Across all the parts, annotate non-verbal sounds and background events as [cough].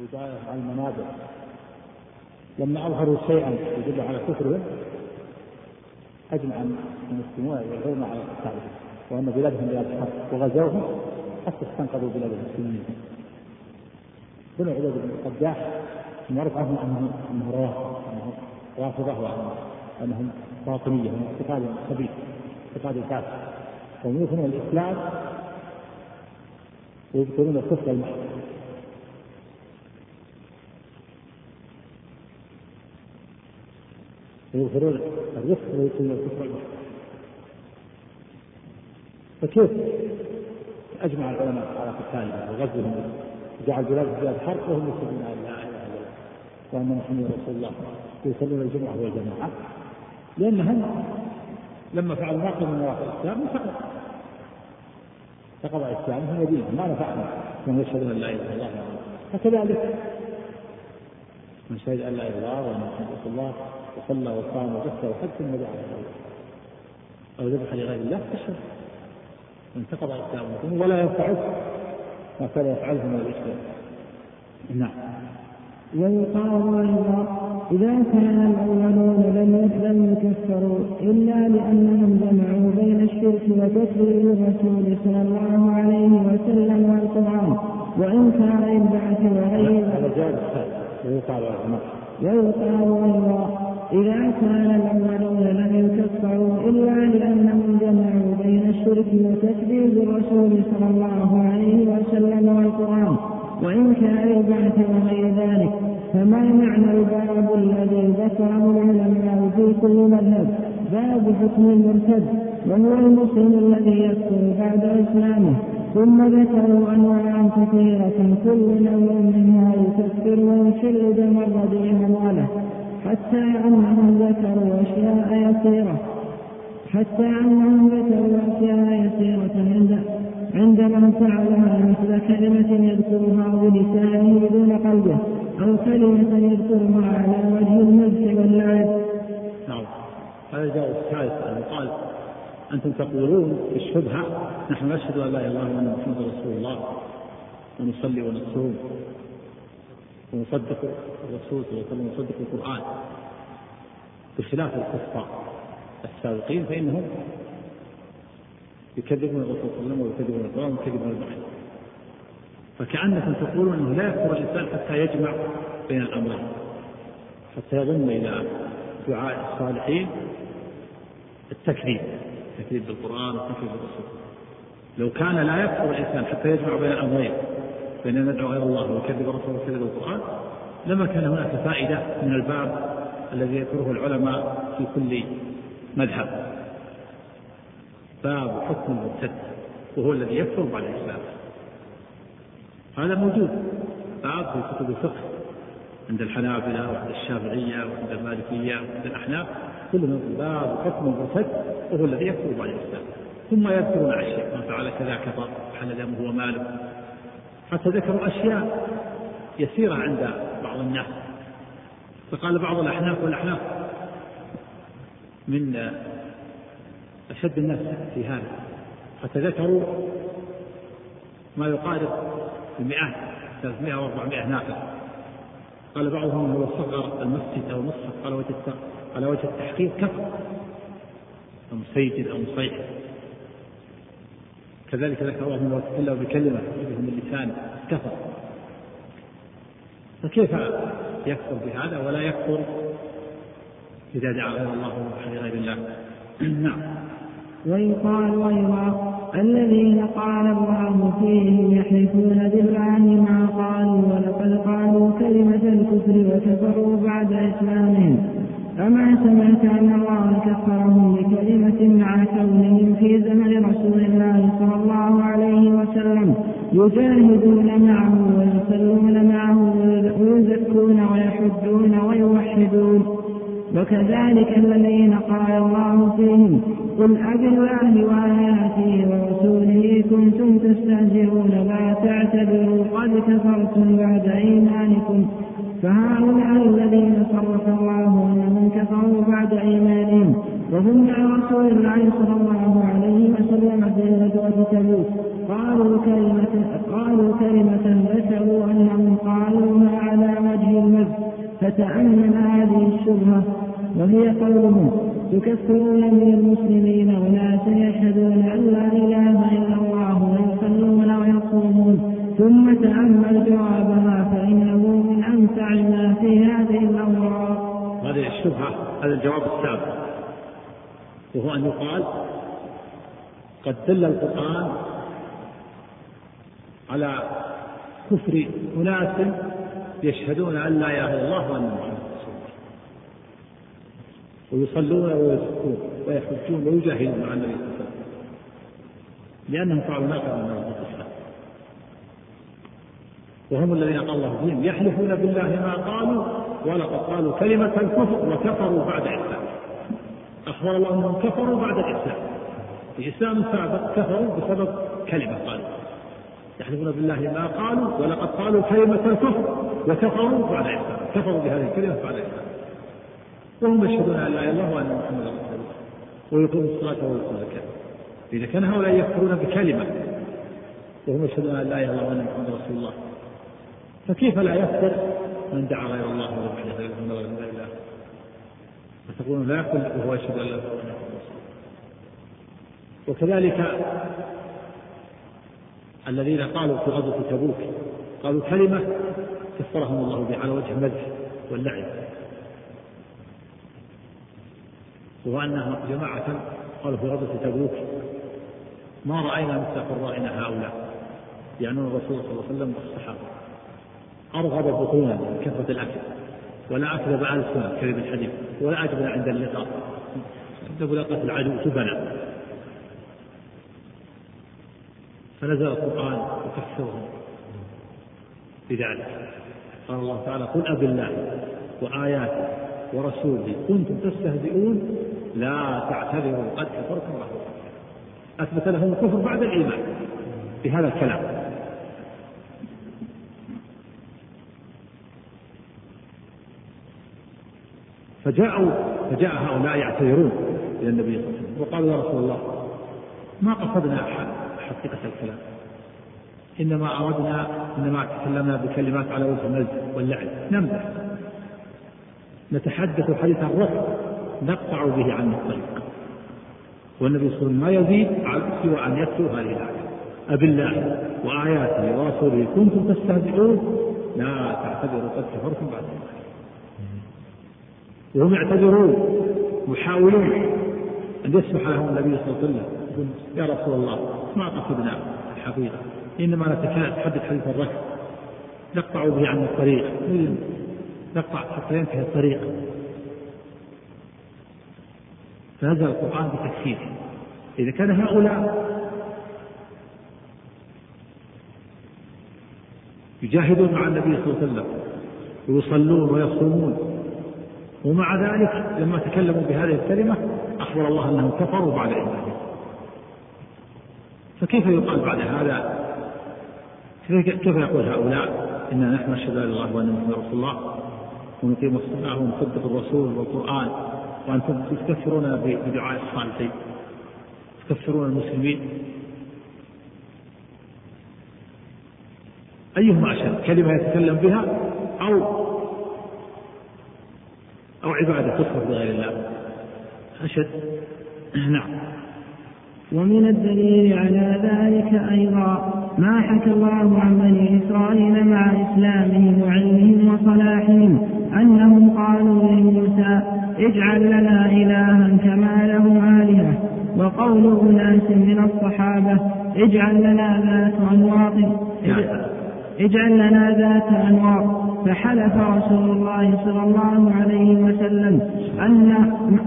هداية على المنابر. لما أظهروا شيئا يدل على كفرهم أجمع المسلمون والعلماء على قتالهم وأن بلادهم بلاد حرب وغزوهم حتى استنقذوا بلاد المسلمين بنو عبيد بن القداح معروف عنهم أنهم أنه أنهم رافضة وأنهم باطنية من اعتقاد خبيث اعتقاد الكافر وهم يظهرون الإسلام ويذكرون الكفر المحض. ويظهرون الرفق ويكون الكفر. المحض فكيف أجمع العلماء على قتالهم وغزوهم؟ جعل بلاد بلاد حرب وهم أن لا إله إلا الله وأن محمد رسول الله. ويصلون الجمعة والجماعة. لأنهم لما فعلوا ناقض من نواقض الإسلام فقط فقضى إسلامهم ودينهم ما نفعنا من يشهدون أن لا إله إلا الله. فكذلك من شهد أن لا إله إلا الله وأن محمد رسول الله وصلى وصام وزكى وحج ثم دعا أو ذبح لغير الله تشهد انتقض إسلامه ولا ينفعه ما كان يفعله من الإسلام. نعم. ويقال أيضا إذا كان الأولون لم لم يكفروا إلا لأنهم جمعوا بين الشرك وتكذيب الرسول صلى الله عليه وسلم والقرآن وإنكار البعث وغير هذا ويقال أيضا إذا كان الأولون لم يكفروا إلا لأنهم جمعوا بين الشرك وتكذيب الرسول صلى الله عليه وسلم والقرآن وإنكار البعث وغير ذلك فما معنى الباب الذي ذكره العلماء في كل مذهب؟ باب حكم المرتد وهو المسلم الذي يكفر بعد إسلامه ثم ذكروا أنواعا كثيرة كل نوع منها يكفر ويشل دم الرضيع أمواله. حتى أنهم ذكروا أشياء يسيرة. حتى أنهم ذكروا أشياء يسيرة عند عندما فعلها مثل كلمة يذكرها بلسانه دون قلبه أو كلمة يذكرها على وجه المدح واللعب. نعم. هذا جاء الثالث أن قال أنتم تقولون في الشبهة نحن نشهد أن لا إله إلا الله وأن محمدا رسول الله ونصلي ونصوم. ونصدق الرسول صلى الله عليه وسلم ونصدق القرآن بخلاف الكفار السابقين فإنهم يكذبون الرسول صلى الله عليه وسلم ويكذبون القرآن ويكذبون البحث. فكأنكم تقولون أنه لا يكفر الإنسان حتى يجمع بين الأمرين حتى يضم إلى دعاء الصالحين التكذيب التكذيب بالقرآن والتكذيب بالرسول. لو كان لا يكفر الإنسان حتى يجمع بين الأمرين بين ندعو غير الله ويكذب الرسول ويكذب القرآن لما كان هناك فائدة من الباب الذي يذكره العلماء في كل مذهب. باب حكم المرتد وهو الذي يكفر بعد الإسلام. هذا موجود باب في كتب الفقه عند الحنابلة وعند الشافعية وعند المالكية وعند الأحناف كلهم باب حكم المرتد وهو الذي يكفر بعد الإسلام. ثم يذكرون أشياء من فعل كذا كفر حل دمه وماله. حتى ذكروا أشياء يسيرة عند بعض الناس. فقال بعض الأحناف والأحناف من أشد الناس في هذا. حتى ذكروا ما يقارب المئات 300 أو 400 ناقة. قال بعضهم هو صغر المسجد أو المصحف على وجه على وجه التحقيق كفر أو مسيجد أو مصيح كذلك ذكر بعضهم لو تكلم بكلمة من اللسان كفر فكيف يكفر بهذا ولا يكفر إذا دعا غير الله وغير الله؟ [clears throat] نعم. ويقال أيضا الذين قال الله فيهم يحلفون بالله ما قالوا ولقد قالوا كلمة الكفر وكفروا بعد إسلامهم. أما سمعت أن الله كفرهم بكلمة مع كونهم في زمن رسول الله صلى الله عليه وسلم. يجاهدون معه ويصلون معه ويزكون ويحجون ويوحدون. وكذلك الذين قال الله فيهم قل أبالله وآياته ورسوله كنتم تستهزئون لا تعتذروا قد كفرتم بعد إيمانكم. فهؤلاء الذين صرف الله أنهم كفروا بعد إيمانهم وهم مع رسول الله صلى الله عليه وسلم في غزوة تبوك. قالوا كلمة قالوا كلمة ذكروا أنهم قالوها أن هذه الشبهة وهي قولهم تكفرون من المسلمين أناسا يشهدون أن لا إله إلا الله ويصلون ويصومون ثم تأمل جوابها فإنه من أمتع ما في هذه الأوراق. هذه الشبهة هذا الجواب السابق. وهو أن يقال قد دل القرآن على كفر أناس يشهدون أن لا إله إلا الله وأن محمدا رسول الله. ويصلون ويزكون ويحجون ويجاهدون مع النبي صلى الله عليه وسلم. لأنهم فعلوا من الإسلام وهم الذين قال الله فيهم يحلفون بالله ما قالوا ولقد قالوا كلمة الكفر وكفروا بعد إسلام أخبر الله أنهم كفروا بعد الإسلام. في إسلام سابق كفروا بسبب كلمة قالوا يحلفون بالله ما قالوا ولقد قالوا كلمة الكفر وكفروا بعد الإسلام. كفروا بهذه الكلمة بعد الإسلام. وهم يشهدون أن لا إله إلا الله وأن محمدا رسول الله. ويقيمون الصلاة ويؤتون الزكاة. إذا كان هؤلاء يكفرون بكلمة وهم يشهدون أن لا إله إلا الله وأن محمدا رسول الله. فكيف لا يكفر من دعا غير الله ولا إله إلا الله؟ فتقولون لا يقول وهو يشهد أن لا إله إلا الله. وكذلك الذين قالوا في غزوة تبوك قالوا كلمة كفرهم الله بها على وجه المدح واللعب وهو أنهم جماعة قالوا في غزوة تبوك ما رأينا مثل قرائنا هؤلاء يعنون الرسول صلى الله عليه وسلم والصحابة. أرغب بطونا كثرة الأكل. ولا أكذب ألسنا كذب الحديث ولا أجبن عند اللقاء. عند ملاقاة العدو تبنا فنزل القرآن يكفرهم بذلك. قال الله تعالى قل أب الله وآياته ورسوله كنتم تستهزئون لا تعتذروا قد كفرتم بعد أثبت لهم الكفر بعد الإيمان بهذا الكلام. فجاءوا فجاء هؤلاء يعتذرون إلى النبي صلى الله عليه وسلم وقالوا يا رسول الله ما قصدنا حقيقة الكلام. إنما أردنا إنما تكلمنا بكلمات على وجه المزح واللعب نمزح. نتحدث حديث الرفع نقطع به عن الطريق. والنبي صلى الله عليه وسلم ما يزيد سوى أن يتلو هذه الآية. أبالله وآياته ورسوله كنتم تستهزئون؟ لا تعتذروا قد كفرتم بعد الله وهم يعتذرون يحاولون أن يسمح لهم النبي صلى الله عليه وسلم. يقول يا رسول الله ما قصدنا الحقيقة؟ إنما نتحدث حديث الركب. نقطع به عن الطريق. نقطع حتى ينتهي الطريق. فنزل القرآن بتكفيره إذا كان هؤلاء يجاهدون مع النبي صلى الله عليه وسلم ويصلون ويصومون ومع ذلك لما تكلموا بهذه الكلمة أخبر الله أنهم كفروا بعد إيمانهم فكيف يقال بعد هذا؟ كيف يقول هؤلاء؟ إنا نحن نشهد أن الله وأن محمد رسول الله. ونقيم الصلاة ونصدق الرسول والقرآن. وأنتم تكفرون بدعاء الصالحين. تكفرون المسلمين. أيهما أشد كلمة يتكلم بها أو أو عبادة تصرف بغير الله. أشد؟ نعم. ومن الدليل على ذلك أيضا ما حكى الله عن بني إسرائيل مع إسلامهم وعلمهم وصلاحهم أنهم قالوا لموسى اجعل لنا إلها كما لهم آلهة. وقول أناس من الصحابة اجعل لنا ذات أنواط. اجعل لنا ذات أنواط. فحلف رسول الله صلى الله عليه وسلم أن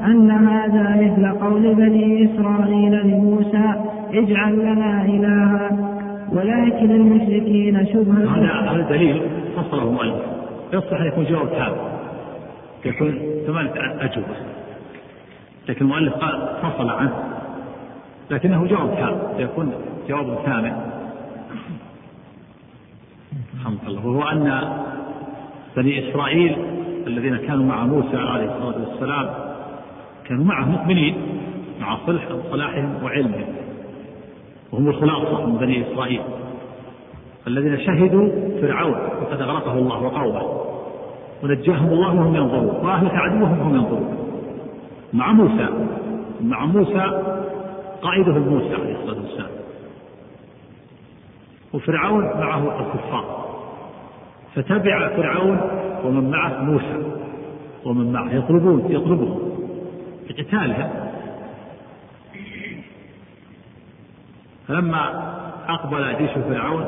أن هذا مثل قول بني إسرائيل لموسى اجعل لنا إلها. ولكن المشركين شبهة هذا هذا دليل فصله المؤلف يصلح أن يكون جواب تام يكون ثمانية أجوبة. لكن المؤلف قال فصل عنه. لكنه جواب تام يكون جواب ثامن. الحمد لله. وهو أن بني إسرائيل الذين كانوا مع موسى عليه الصلاة والسلام كانوا معه مؤمنين مع صلح صلاحهم وعلمهم وهم الخلاصة من بني إسرائيل الذين شهدوا فرعون وقد أغرقه الله وقومه ونجاهم الله وهم ينظرون وأهلك عدوهم وهم ينظرون مع موسى مع موسى قائده موسى عليه الصلاة والسلام وفرعون معه الكفار. فتبع فرعون ومن معه موسى ومن معه يطلبون يطلبهم. بقتالهم فلما أقبل جيش فرعون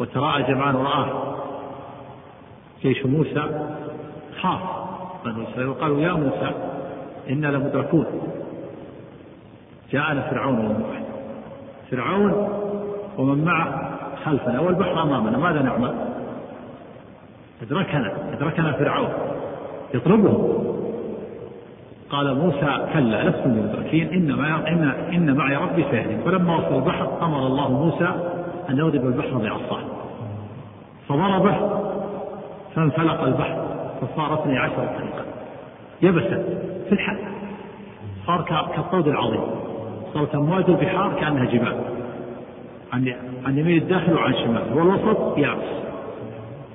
وتراءى جمعان ورآه جيش موسى خاف بنو وقالوا يا موسى إنا لمدركون. جاءنا فرعون ومن معه. فرعون ومن معه خلفنا والبحر أمامنا ماذا نعمل؟ أدركنا أدركنا فرعون يطلبهم قال موسى كلا لستم بمدركين إن, إن, إن معي ربي سيهدين فلما وصل البحر أمر الله موسى أن يضرب البحر بعصاه فضربه فانفلق البحر فصار اثني عشر طريقا. يبسا في الحال صار كالطود العظيم. صارت أمواج البحار كأنها جبال. عن عن يمين الداخل وعن شمال والوسط يابس.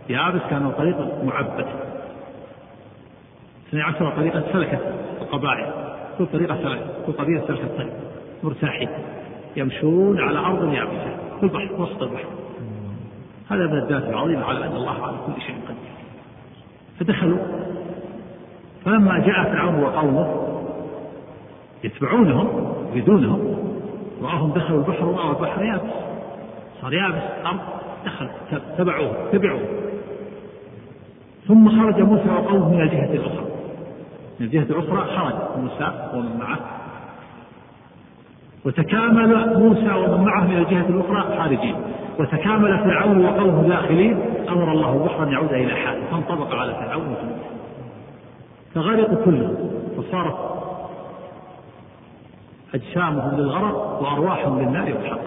يابس كان الطريق معبد اثني عشر طريقة سلكت القبائل كل طريقة سلكت كل قبيلة سلكت طريق مرتاحين. يمشون على أرض يابسة. في البحر وسط البحر. هذا من الدافع العظيم على أن الله على كل شيء قدير. فدخلوا. فلما جاء فرعون وقومه يتبعونهم يريدونهم رآهم دخلوا البحر ورأوا البحر يابس. صار يابس الأرض دخل تبعوه تبعوه. ثم خرج موسى وقومه من الجهة الأخرى. من الجهة الأخرى خرج موسى ومن معه. وتكامل موسى ومن معه من الجهة الأخرى خارجين. وتكامل فرعون وقومه داخلين. أمر الله أن يعود إلى حاله فانطبق على فرعون فغرقوا كلهم. فصارت أجسامهم للغرق وأرواحهم للنار والحق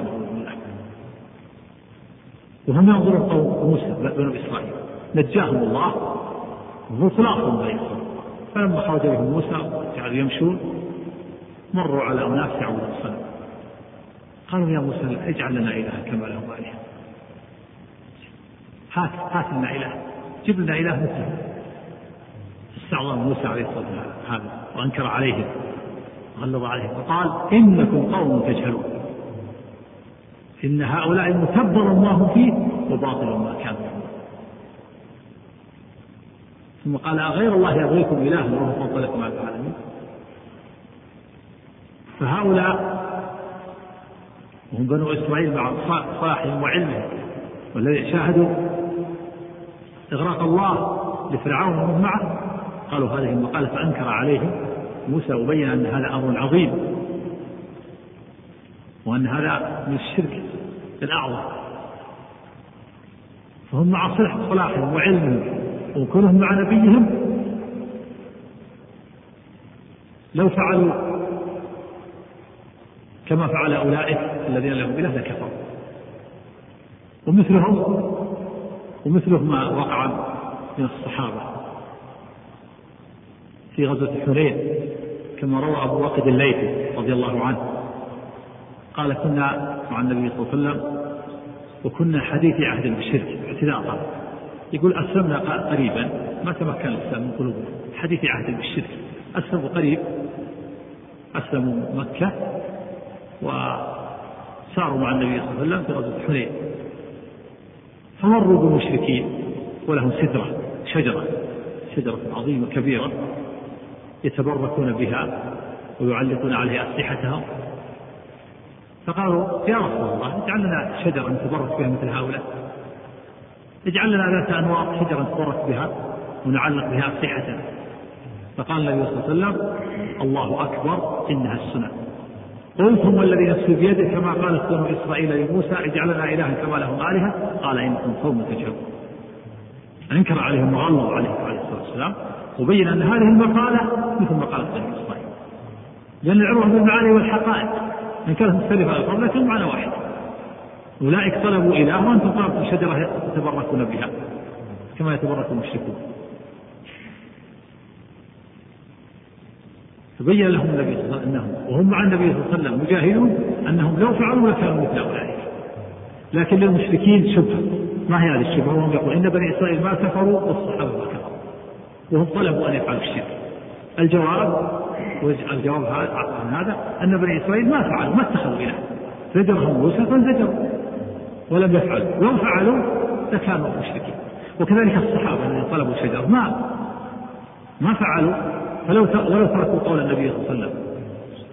وهم ينظرون قوم موسى بنو إسرائيل. نجاهم الله مطلقهم بين فلما خرج بهم موسى جعلوا يمشون مروا على أناس يعبدون الصنم. قالوا يا موسى اجعل لنا إلها كما لهم آلهة. هات هات لنا إله. جب لنا إله مثله. استعظم موسى عليه الصلاة والسلام هذا وأنكر عليهم غلظ عليهم فقال إنكم قوم تجهلون. إن هؤلاء ما هم فيه وباطل ما كانوا ثم قال أغير الله يبغيكم إلها وهو فضلكم على العالمين. فهؤلاء وهم بنو إسرائيل مع صلاحهم وعلمهم والذي شاهدوا إغراق الله لفرعون ومن معه. قالوا هذه المقالة فأنكر عليهم. موسى وبين أن هذا أمر عظيم. وأن هذا من الشرك الأعظم. فهم مع صلاحهم وعلمهم وكونهم مع نبيهم. لو فعلوا كما فعل أولئك الذين لهم إله لكفروا. ومثلهم ومثله ما وقع من الصحابة في غزوة حنين كما روى أبو واقد الليثي رضي الله عنه. قال كنا مع النبي صلى الله عليه وسلم وكنا حديث عهد بالشرك اعتناقا يقول أسلمنا قريبا ما تمكن الإسلام من قلوبنا. حديث عهد بالشرك أسلموا قريب. أسلموا مكة. وساروا مع النبي صلى الله عليه وسلم في غزوة حنين فمروا بالمشركين ولهم سدرة شجرة. شجرة عظيمة كبيرة يتبركون بها ويعلقون عليها أسلحتهم. فقالوا يا رسول الله اجعل لنا شجرة نتبرك بها مثل هؤلاء. اجعل لنا ذات أنواط شجرة نتبرك بها ونعلق بها أسلحتنا فقال النبي صلى الله عليه وسلم الله أكبر إنها السنن قلتم والذي نفسي بيده كما قالت بنو إسرائيل لموسى اجعل لنا إلها كما لهم آلهة. قال إنكم قوم تجهلون. أنكر عليهم وغلظ عليهم عليه الصلاة والسلام وبين أن هذه المقالة مثل مقالة بني إسرائيل. لأن العروة بالمعاني والحقائق. إن كانت مختلفة الألفاظ لكن معنى واحد. أولئك طلبوا إله وأنتم طلبتم شجرة تتبركون بها كما يتبرك المشركون. فبين لهم النبي صلى الله عليه وسلم أنهم وهم مع النبي صلى الله عليه وسلم مجاهدون أنهم لو فعلوا لكانوا مثل أولئك. لكن للمشركين شبهه ما هي هذه الشبهة وهم يقول إن بني إسرائيل ما كفروا والصحابة ما كفروا. وهم طلبوا أن يفعلوا الشرك. الجواب الجواب عن هذا أن بني إسرائيل ما فعلوا ما اتخذوا إله. زجرهم موسى فانزجروا. ولم يفعلوا لو فعلوا لكانوا مشركين. وكذلك الصحابة الذين طلبوا الشجر ما ما فعلوا. فلو ولو تركوا قول النبي صلى الله عليه وسلم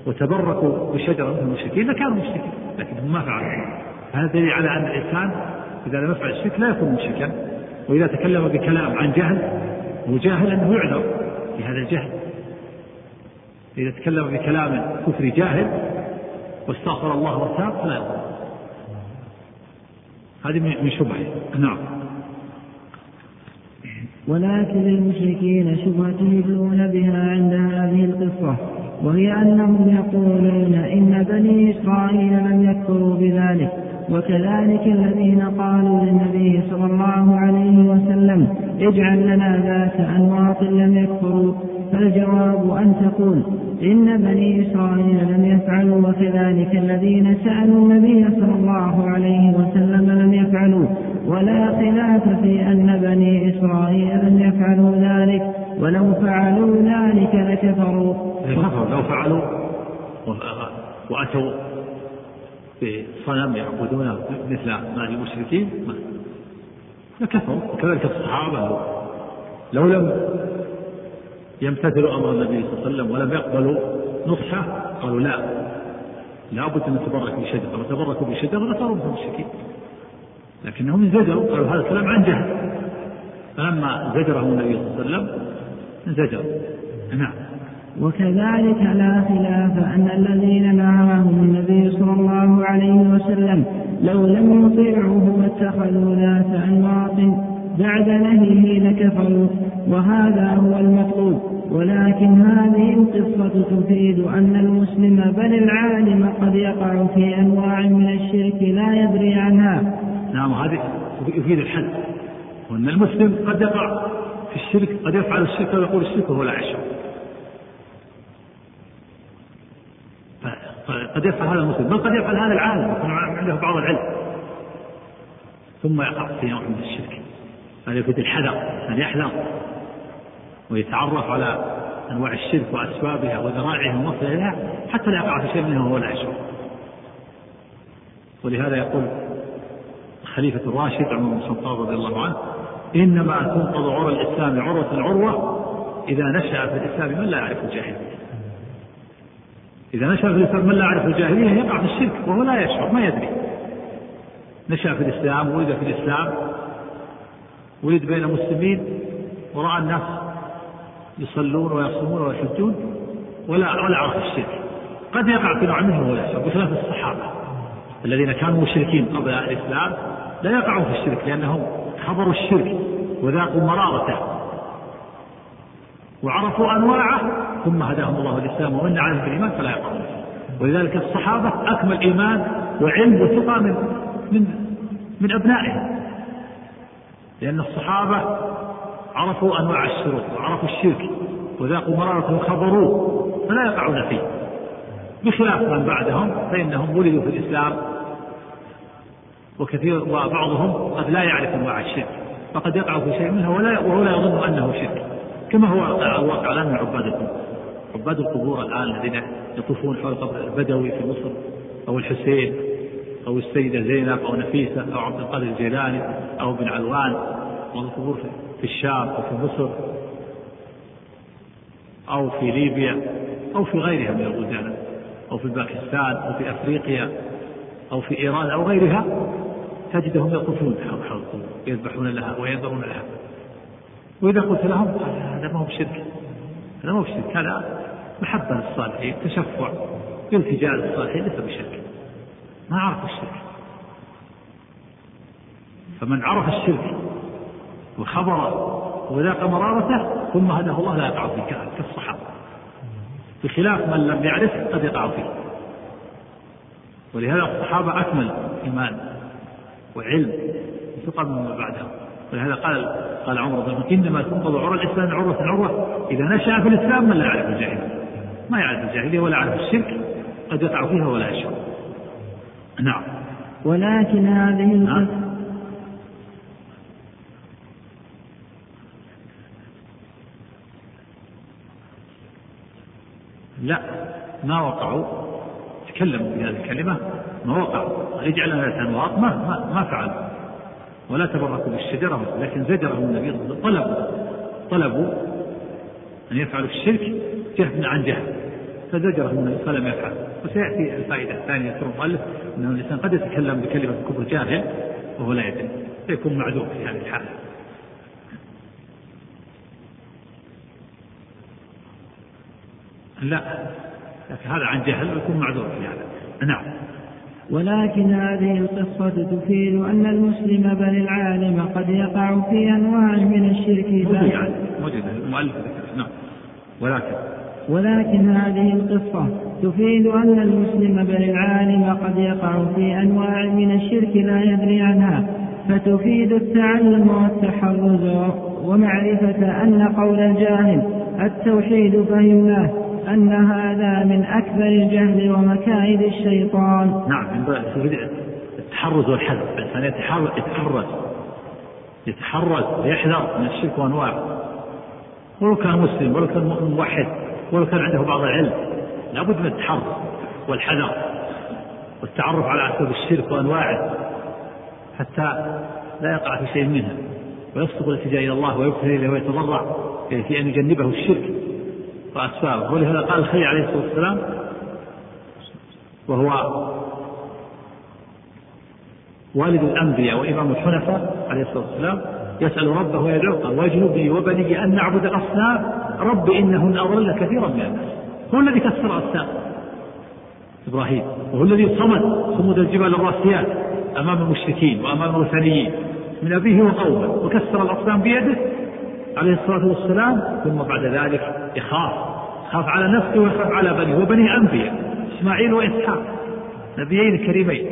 وتبركوا بشجرة مثل المشركين لكانوا مشركين. لكنهم ما فعلوا. هذا دليل على أن الإنسان إذا لم يفعل الشرك لا يكون مشركا. وإذا تكلم بكلام عن جهل هو جاهل أنه يعذر بهذا الجهل. إذا تكلم بكلام كفر جاهل واستغفر الله وتاب فلا يضر. هذه من شبهة. نعم. ولكن للمشركين شبهة يدلون بها عند هذه القصة وهي أنهم يقولون إن بني إسرائيل لم يكفروا بذلك وكذلك الذين قالوا للنبي صلى الله عليه وسلم اجعل لنا ذات أنواط لم يكفروا. فالجواب أن تقول إن بني إسرائيل لم يفعلوا وكذلك الذين سألوا النبي صلى الله عليه وسلم لم يفعلوا. ولا خلاف في أن بني إسرائيل لم يفعلوا ذلك. ولو فعلوا ذلك لكفروا. لو فعلوا وأتوا بصنم يعبدونه مثل ما المشركين لكفروا. وكذلك الصحابة لو لم يمتثلوا أمر النبي صلى الله عليه وسلم ولم يقبلوا نصحة؟ قالوا لا. لابد ان نتبرك بشجره وتبركوا بشجره لصاروا مثل المشركين. لكنهم انزجروا. قالوا هذا الكلام عن جهل. فلما زجرهم النبي صلى الله عليه وسلم انزجروا. نعم. وكذلك لا خلاف أن الذين نهاهم النبي صلى الله عليه وسلم لو لم يطيعوه واتخذوا ذات أنواط بعد نهيه لكفروا وهذا هو المطلوب. ولكن هذه القصة تفيد أن المسلم بل العالم قد يقع في أنواع من الشرك لا يدري عنها. نعم هذه يفيد الحد وأن المسلم قد يقع في الشرك قد يفعل الشرك ويقول الشرك وهو لا قد يفعل هذا المسلم بل قد يفعل هذا العالم يكون عنده بعض العلم. ثم يقع في نوع من الشرك. هذا يفيد الحذر أن يحذر ويتعرف على أنواع الشرك وأسبابها وذرائعها ومصدر لها حتى لا يقع في شيء منها وهو لا يشعر. ولهذا يقول الخليفة الراشد عمر بن الخطاب رضي الله عنه إنما تنقض عرى الإسلام عروة عروة إذا نشأ في الإسلام من لا يعرف الجاهلية. إذا نشأ في الإسلام من لا يعرف الجاهلية يقع في الشرك وهو لا يشعر ما يدري. نشأ في الإسلام ولد في الإسلام ولد بين المسلمين ورأى الناس يصلون ويصومون ويحجون ولا ولا عرف الشرك. قد يقع في نوع منه ولا يشعر بخلاف الصحابة الذين كانوا مشركين قبل الإسلام لا يقعون في الشرك لأنهم خبروا الشرك وذاقوا مرارته وعرفوا أنواعه ثم هداهم الله الإسلام ومن عليهم بالإيمان فلا يقعون ولذلك الصحابة أكمل إيمان وعلم وثقة من من من أبنائهم. لأن الصحابة عرفوا أنواع الشرك وعرفوا الشرك وذاقوا مرارة وخبروه فلا يقعون فيه. بخلاف من بعدهم فإنهم ولدوا في الإسلام وكثير وبعضهم قد لا يعرف أنواع الشرك فقد يقع في شيء منها ولا وهو لا يظن أنه شرك. كما هو الواقع الآن من عباد القبور عباد القبور الآن الذين يطوفون حول قبر البدوي في مصر أو الحسين أو السيدة زينب أو نفيسة أو عبد القادر الجيلاني أو ابن علوان والقبور في الشام أو في مصر أو في ليبيا أو في غيرها من البلدان أو في باكستان أو في أفريقيا أو في إيران أو غيرها تجدهم يطوفون حول القبور يذبحون لها وينظرون لها. وإذا قلت لهم هذا ما هو بشرك هذا ما هو بشرك هذا محبة للصالحين تشفع التجاء للصالحين ليس بشرك. ما عرف الشرك. فمن عرف الشرك وخبره وذاق مرارته ثم هداه الله لا يقع فيه كالصحابة. بخلاف من لم يعرف قد يقع فيه. ولهذا الصحابة أكمل إيمان وعلم وثقة مما بعدهم ولهذا قال قال عمر بن إنما تنقض عرى الإسلام عروه عروه إذا نشأ في الإسلام من لا يعرف الجاهلية. ما يعرف الجاهلية ولا يعرف الشرك قد يقع فيها ولا يشعر نعم. ولكن هذه نعم. لا ما وقعوا. تكلموا بهذه الكلمة ما وقعوا. يجعلها الأنواط ما ما, ما فعلوا. ولا تبركوا بالشجرة لكن زجرهم النبي طلبوا طلبوا أن يفعلوا الشرك جهدا عن جهل فزجرهم النبي فلم يفعل. وسيأتي الفائدة الثانية يذكر المؤلف أنه الإنسان قد يتكلم بكلمة كفر جاهل وهو لا يدري فيكون معذور في هذه الحالة. لا لكن هذا عن جهل ويكون معذور في هذا. نعم. ولكن هذه القصة تفيد أن المسلم بل العالم قد يقع في أنواع من الشرك. يعني موجود المؤلف نعم. ولكن ولكن هذه القصة تفيد أن المسلم بل العالم قد يقع في أنواع من الشرك لا يدري عنها فتفيد التعلم والتحرز ومعرفة أن قول الجاهل التوحيد فهمناه أن هذا من أكبر الجهل ومكائد الشيطان. نعم التحرز والحذر الإنسان يتحرز يتحرز. ويحذر من الشرك وأنواعه. ولو كان مسلم ولو كان موحد. ولو كان عنده بعض العلم لابد من التحرز والحذر والتعرف على أسباب الشرك وأنواعه حتى لا يقع في شيء منها. ويصدق الالتجاء إلى الله ويبتهل إليه ويتضرع في أن يجنبه الشرك وأسبابه. ولهذا قال الخليل عليه الصلاة والسلام وهو والد الأنبياء وإمام الحنفاء عليه الصلاة والسلام يسأل ربه ويدعوه قال واجنبني وبني أن نعبد الأصنام. رب إنهن أضل كثيرا من الناس. هو الذي كسر الأصنام إبراهيم وهو الذي صمد صمود الجبال الراسيات أمام المشركين وأمام الوثنيين من أبيه وقومه وكسر الأصنام بيده. عليه الصلاة والسلام ثم بعد ذلك يخاف يخاف على نفسه ويخاف على بنيه وبنيه أنبياء إسماعيل وإسحاق نبيين كريمين.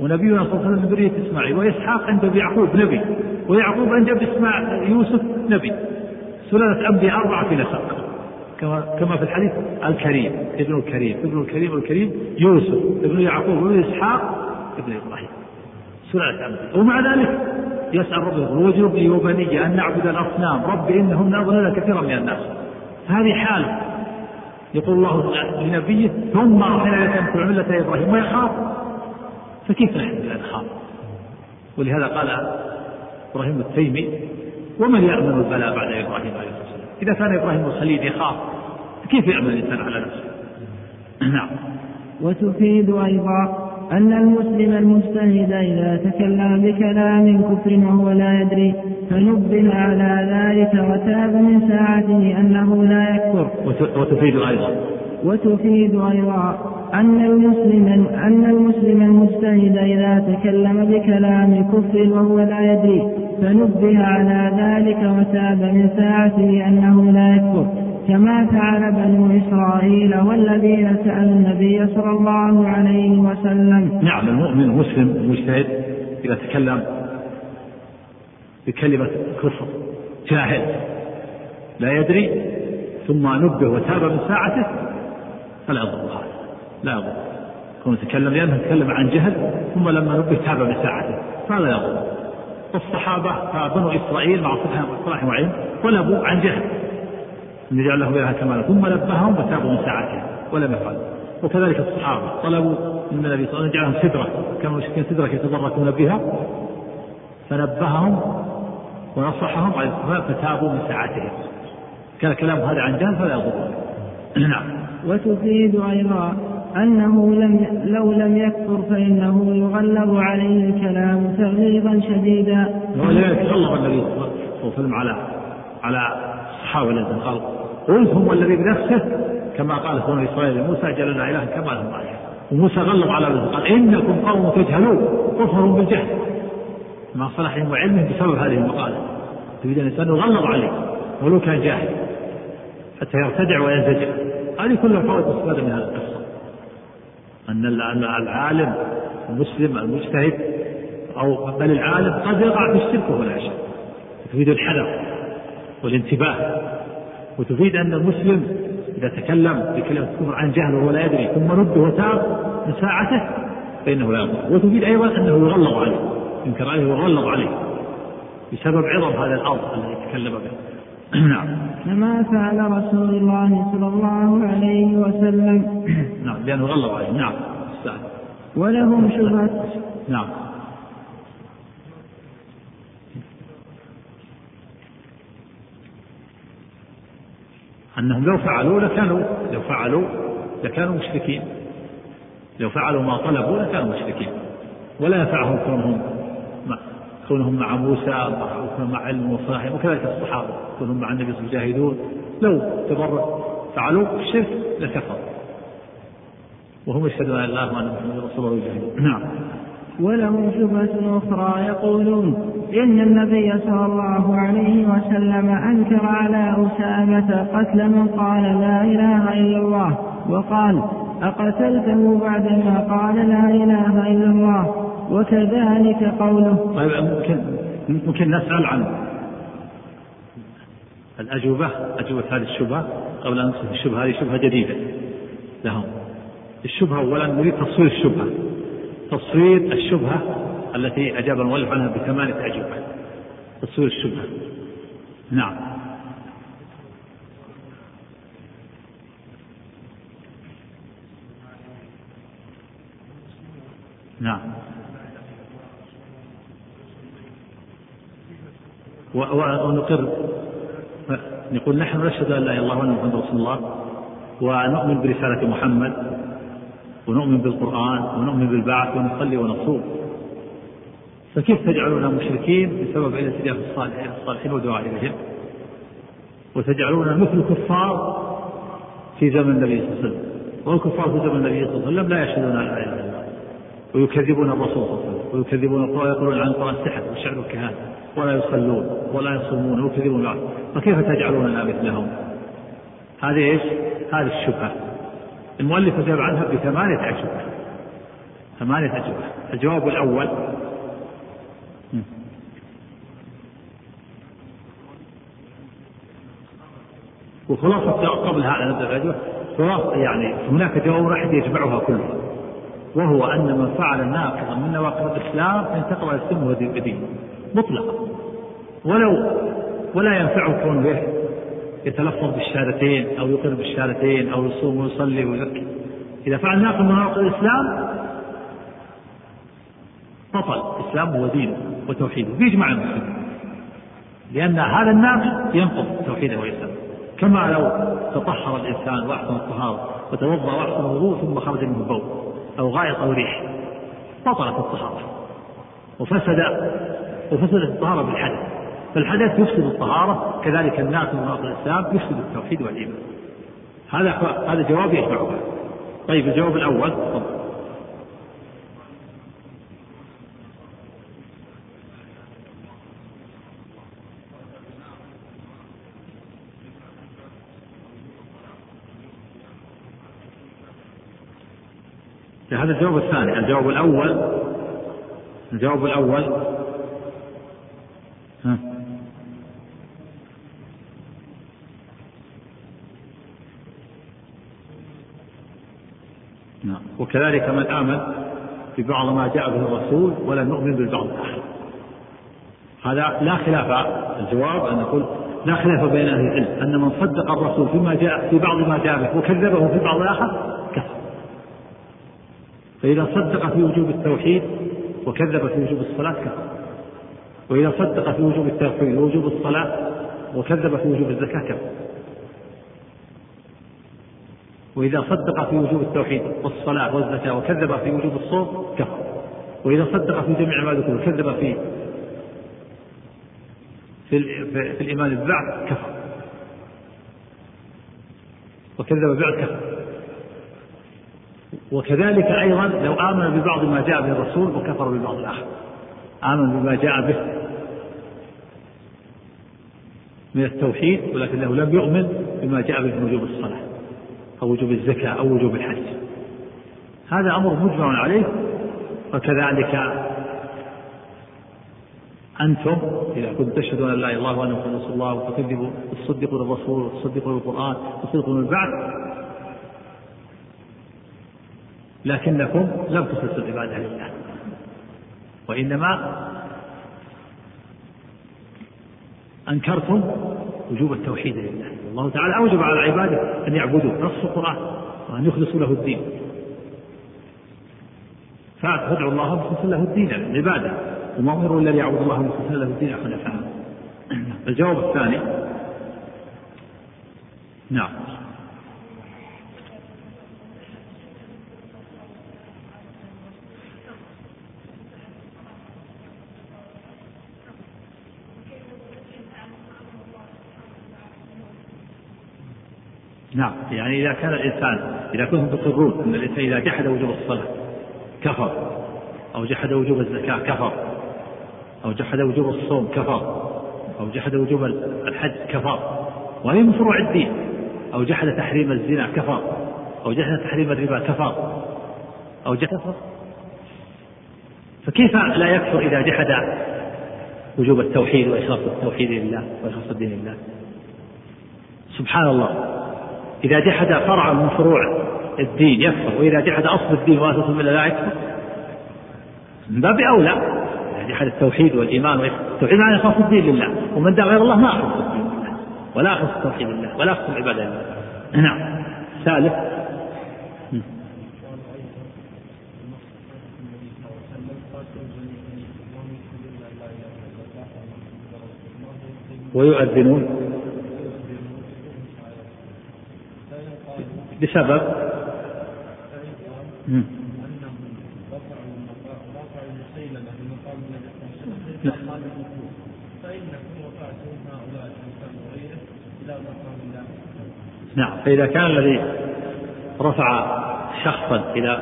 ونبينا صلى الله عليه وسلم ذرية إسماعيل وإسحاق أنجب يعقوب نبي ويعقوب أنجب إسماعيل يوسف نبي. سلالة أنبياء أربعة في نسق. كما كما في الحديث الكريم ابن الكريم ابن الكريم الكريم يوسف ابن يعقوب ابن إسحاق ابن إبراهيم. سلالة أنبياء. ومع ذلك يسأل ربه واجنبني وبني أن نعبد الأصنام. رب إنهن أضلل كثيرا من الناس. هذه حالة. يقول الله لنبيه ثم أوحينا إليك أن ملة إبراهيم. ويخاف فكيف نحن لا نخاف ولهذا قال إبراهيم التيمي ومن يأمن البلاء بعد إبراهيم عليه الصلاة والسلام؟ إذا كان إبراهيم الخليل يخاف كيف يأمن الإنسان على نفسه؟ [clears throat] نعم. وتفيد أيضا أن المسلم المجتهد إذا تكلم بكلام كفر وهو لا يدري فنبه على ذلك وتاب من ساعته أنه لا يكفر. وتفيد أيضا وتفيد أيضا أن المسلم أن المسلم المجتهد إذا تكلم بكلام كفر وهو لا يدري فنبه على ذلك وتاب من ساعته أنه لا يكفر. كما فعل بنو إسرائيل والذين سألوا النبي صلى الله عليه وسلم. نعم المؤمن المسلم المجتهد إذا تكلم بكلمة كفر جاهل لا يدري ثم نبه وتاب من ساعته فلا يضر هذا لا يضر. كون يتكلم لأنه تكلم عن جهل ثم لما نبه تاب من ساعته فلا يضر. والصحابة بنو إسرائيل مع صلاح وعلم ولبوا عن جهل. أن يجعل له إلها كمالا ثم نبههم فتابوا من ساعته ولم يفعلوا وكذلك الصحابة طلبوا من النبي صلى الله عليه وسلم سدرة. كانوا يشكين سدرة يتبركون بها. فنبههم ونصحهم على فتابوا من ساعتهم كان كلام هذا عن جهل فلا يضر نعم. وتفيد أيضا أنه لم لو لم يكفر فإنه يغلب عليه الكلام تغليظا شديدا. ولذلك غلظ النبي صلى الله عليه وسلم على على الصحابة الذين قال قلت هم الذي بنفسه كما قال بنو إسرائيل لموسى جعلنا إلها كما لهم وموسى غلظ على ذلك قال إنكم قوم تجهلون كفر بالجهل. مع صلاحهم وعلمهم بسبب هذه المقالة. تريد أن الإنسان يغلظ عليه ولو كان جاهل حتى يرتدع وينزجر هذه كلها فوائد مستفادة من هذه القصة. أن العالم المسلم المجتهد أو بل العالم قد يقع في الشرك وهو لا تفيد الحذر والانتباه وتفيد أن المسلم إذا تكلم بكلمة كفر عن جهل وهو لا يدري ثم رد وتاب من ساعته فإنه لا يضر وتفيد أيضا أنه يغلظ عليه يمكن عليه يغلظ عليه بسبب عظم هذا الأرض الذي تكلم به. نعم. كما فعل رسول الله صلى الله عليه وسلم. نعم لأنه غلظ عليهم نعم ولهم شبهة. نعم. أنهم لو فعلوا لكانوا لو فعلوا لكانوا مشركين. لو فعلوا ما طلبوا لكانوا مشركين. ولا ينفعهم كونهم كونهم مع موسى مع علم وصاحب وكذلك الصحابة كونهم مع النبي صلى الله عليه وسلم يجاهدون لو تبرع فعلوا الشرك لكفروا. وهم يشهدون ان لا اله وأن محمدا رسول الله يجاهدون نعم. ولهم شبهة أخرى يقولون إن النبي صلى الله عليه وسلم أنكر على أسامة قتل من قال لا إله إلا الله وقال أقتلته بعدما قال لا إله إلا الله. وكذلك قوله. طيب ممكن ممكن نسأل عن الأجوبة أجوبة هذه الشبهة؟ قبل أن ندخل الشبهة هذه شبهة جديدة لهم. الشبهة أولا نريد تصوير الشبهة. تصوير الشبهة التي أجاب المؤلف عنها بثمانية أجوبة. تصوير الشبهة. نعم. نعم. ونقر. نقول نحن نشهد أن لا إله إلا الله وان محمد رسول الله ونؤمن برسالة محمد ونؤمن بالقرآن ونؤمن بالبعث ونصلي ونصوم. فكيف تجعلون مشركين بسبب الاعتداء الصالحين الصالحين ودعاء إليهم؟ وتجعلون مثل الكفار في زمن النبي صلى الله عليه وسلم. والكفار في زمن النبي صلى الله عليه وسلم لا يشهدون لا إله إلا الله. ويكذبون الرسول صلى الله عليه وسلم ويكذبون القرآن ويقولون عن القران سحر وشعر الكهانه ولا يصلون ولا يصومون ويكذبون بعض فكيف تجعلوننا مثلهم؟ هذه إيش؟ هذه الشبهة. المؤلف أجاب عنها بثمانية أجوبة ثمانية أجوبة الجواب الأول. وخلاصة قبل هذا خلاصة يعني هناك جواب واحد يجمعها كلها. وهو أن من فعل ناقضا من نواقض الإسلام انتقض الإسلام بدين مطلقا. ولو ولا ينفعه كونه يتلفظ بالشهادتين أو يقر بالشهادتين أو يصوم ويصلي ويزكي. إذا فعل ناقض من نواقض الإسلام بطل. الإسلام هو دينه وتوحيده بإجماع المسلمين. لأن هذا الناقض ينقض توحيده وإسلامه كما لو تطهر الإنسان وأحسن الطهارة وتوضأ وأحسن الوضوء ثم خرج منه البول أو غائط أو ريح بطلت الطهارة. وفسد وفسدت الطهارة بالحدث. فالحدث يفسد الطهارة كذلك الناس من نواقض الإسلام يفسد التوحيد والإيمان. هذا هذا جواب يجمعها طيب الجواب الأول. تفضل. هذا الجواب الثاني. الجواب الأول الجواب الأول نعم. وكذلك من آمن ببعض ما جاء به الرسول ولا نؤمن بالبعض الآخر هذا لا خلاف الجواب أن نقول لا خلاف بين أهل العلم أن من صدق الرسول فيما جاء في بعض ما جاء به وكذبه في بعض الآخر كفر. فإذا صدق في وجوب التوحيد وكذب في وجوب الصلاة كفر. وإذا صدق في وجوب التوحيد ووجوب الصلاة وكذب في وجوب الزكاة كفر وإذا صدق في وجوب التوحيد والصلاة والزكاة وكذب في وجوب الصوم كفر. وإذا صدق في جميع ما وكذب في في, في الإيمان بالبعث كفر. وكذب بالبعث كفر. وكذلك أيضا لو آمن ببعض ما جاء به الرسول وكفر ببعض الآخر. آمن بما جاء به من التوحيد ولكنه لم يؤمن بما جاء به من وجوب الصلاة أو وجوب الزكاة أو وجوب الحج. هذا أمر مجمع عليه وكذلك أنتم إذا كنتم تشهدون أن لا إله إلا الله وأن محمد رسول الله وتكذبوا تصدقوا الرسول وتصدقوا القرآن وتصدقوا البعث لكنكم لم تخلصوا العبادة لله. وإنما أنكرتم وجوب التوحيد لله. الله تعالى أوجب على عباده أن يعبدوه نص القرآن وأن يخلصوا له الدين. فادعوا الله مخلصا له الدين العبادة وما أمروا إلا ليعبدوا الله مخلصا له الدين حنفاء الجواب الثاني. نعم. نعم يعني إذا كان الإنسان إذا كنتم تقرون أن الإنسان إذا جحد وجوب الصلاة كفر أو جحد وجوب الزكاة كفر أو جحد وجوب الصوم كفر أو جحد وجوب الحج كفر وهي من فروع الدين أو جحد تحريم الزنا كفر أو جحد تحريم الربا كفر أو جحد كفر. فكيف لا يكفر إذا جحد وجوب التوحيد وإخلاص التوحيد لله وإخلاص الدين لله؟ سبحان الله. إذا جحد فرعا من فروع الدين يكفر. وإذا جحد أصل الدين وأسس الملة لا يكفر. من باب أولى إذا جحد التوحيد والإيمان التوحيد معنى إخلاص الدين لله. ومن دعا غير الله ما أخلص الدين ولا أخلص التوحيد لله. ولا أخلص العبادة لله. نعم. ثالث. ويؤذنون. بسبب نعم. فإذا كان الذي رفع شخصا إلى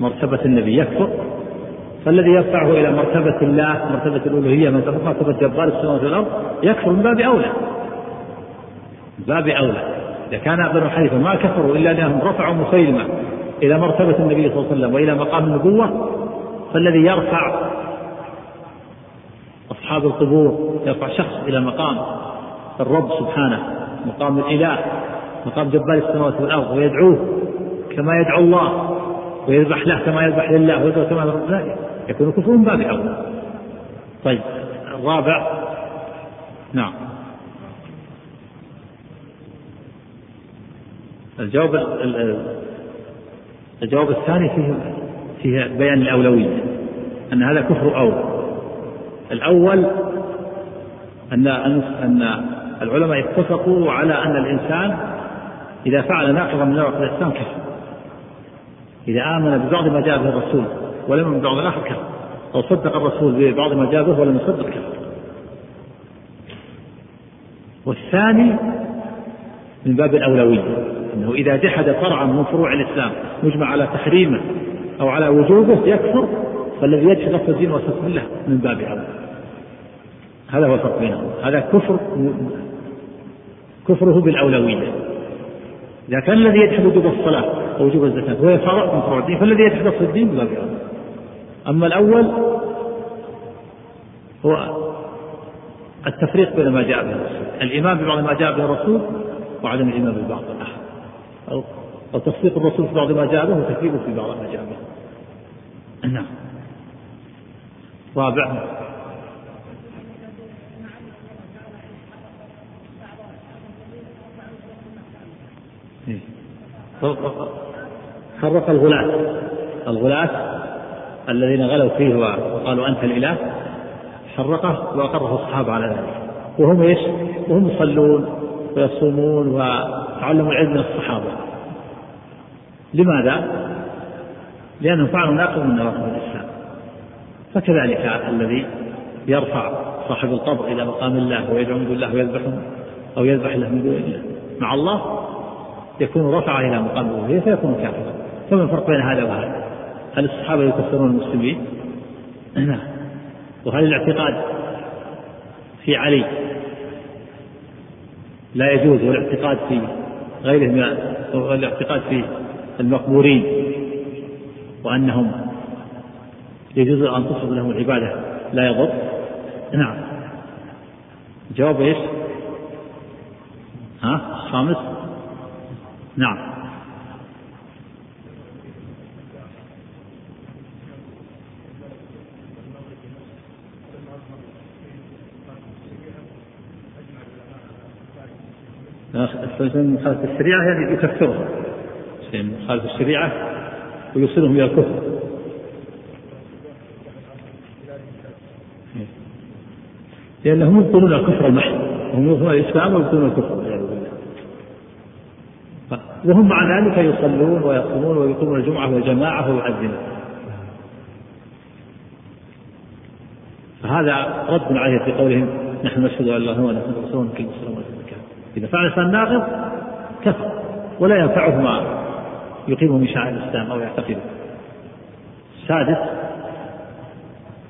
مرتبة النبي يكفر فالذي يرفعه إلى مرتبة الله مرتبة الألوهية مرتبة جبار السماوات والأرض يكفر من باب أولى. باب أولى. إذا كان بنو حنيفة ما كفروا إلا لأنهم رفعوا مسيلمة إلى مرتبة النبي صلى الله عليه وسلم وإلى مقام النبوة فالذي يرفع أصحاب القبور يرفع شخص إلى مقام الرب سبحانه مقام الإله مقام جبار السماوات والأرض ويدعوه كما يدعو الله ويذبح له كما يذبح لله ويدعو كما يذبح له يكون كفر باب أولى طيب الرابع نعم. الجواب الجواب الثاني فيه فيه بيان الأولوية أن هذا كفر أول. الأول أن أن العلماء اتفقوا على أن الإنسان إذا فعل ناقضا من نواقض الإسلام كفر. إذا آمن ببعض ما جاء به الرسول ولم يؤمن ببعض الآخر كفر أو صدق الرسول ببعض ما جاء به ولم يصدق كفر. والثاني من باب الأولوية. أنه إذا جحد فرعا من فروع الإسلام مجمع على تحريمه أو على وجوبه يكفر فالذي يجحد أصل الدين وأساس الله من باب أولى هذا هو الفرق بينهم. هذا كفر كفره بالأولوية. إذا كان الذي يجحد وجوب الصلاة أو وجوب الزكاة هو فرع من فروع الدين فالذي يجحد أصل الدين من باب أولى أما الأول هو التفريق بين ما جاء به الرسول. الإيمان ببعض ما جاء به الرسول وعدم الإيمان ببعض الآخر أو أو تصديق الرسول في بعض ما جاء به وتكذيبه في بعض ما جاء به نعم. رابع. إيه. فرق الغلاة. الغلاة الذين غلوا فيه وقالوا أنت الإله حرقه وأقره الصحابة على ذلك. وهم إيش؟ وهم يصلون ويصومون وتعلموا العلم من الصحابة لماذا؟ لأنهم فعلوا ناقض من نواقض الإسلام فكذلك الذي يرفع صاحب القبر إلى مقام الله ويدعو من الله ويذبح أو يذبح له من دون الله مع الله يكون رفع إلى مقام الألوهية فيكون كافرا فما الفرق بين هذا وهذا؟ هل الصحابة يكفرون المسلمين؟ نعم وهل الاعتقاد في علي لا يجوز والاعتقاد في غيره من الاعتقاد في المقبورين وأنهم يجوز أن تصب لهم العبادة. لا يضر. نعم. جواب إيش؟ ها؟ الخامس؟ نعم. مخالفة الشريعة يعني يكفرهم. مخالفة الشريعة ويوصلهم إلى الكفر. لأنهم يبطلون الكفر المحض هم يبطلون الإسلام ويبطلون الكفر والعياذ بالله. وهم مع ذلك يصلون ويصومون ويقومون الجمعة والجماعة ويعزمون فهذا رد عليه في قولهم نحن نشهد أن لا إله إلا الله ونحن رسول كل مسلم إذا فعل الانسان ناقض كفر ولا ينفعه ما يقيمه من شعائر الإسلام أو يعتقده السادس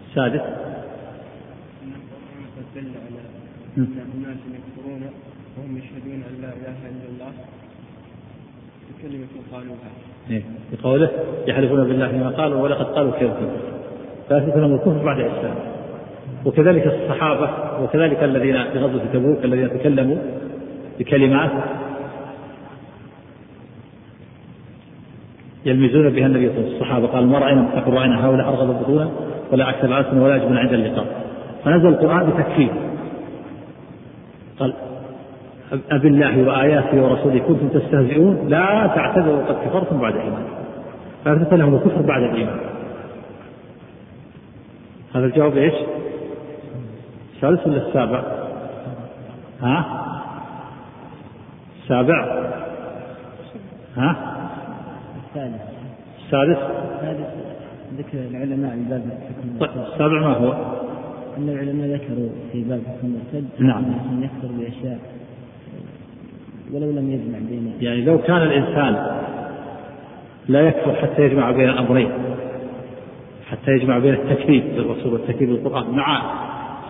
السادس أناس يكفرون وهم يشهدون أن لا إله إلا الله بكلمة قالوها. إيه بقوله يحلفون بالله ما قالوا ولقد قالوا كلمة فأثبت لهم الكفر بعد الإسلام. وكذلك الصحابة وكذلك الذين في غزوة تبوك الذين تكلموا بكلمات يلمزون بها النبي صلى الله عليه وسلم الصحابة قال ما رأينا تقول رأينا هؤلاء أرغب بطونا ولا أكثر ألسن ولا أجبن عند اللقاء فنزل القرآن بتكفير قال أبالله وآياته ورسوله كنتم تستهزئون لا تعتذروا قد كفرتم بعد إيمان فأثبت لهم الكفر بعد الإيمان هذا الجواب إيش؟ الثالث ولا السابع؟ ها؟ السابع؟ ها؟ الثالث السادس؟ الثالث ذكر العلماء باب الحكم طيب السابع ما هو؟ أن العلماء ذكروا في باب حكم المرتد نعم أنه يكفر بأشياء ولو لم يجمع بين يعني لو كان الإنسان لا يكفر حتى يجمع بين الأمرين حتى يجمع بين التكذيب بالرسول والتكذيب بالقرآن مع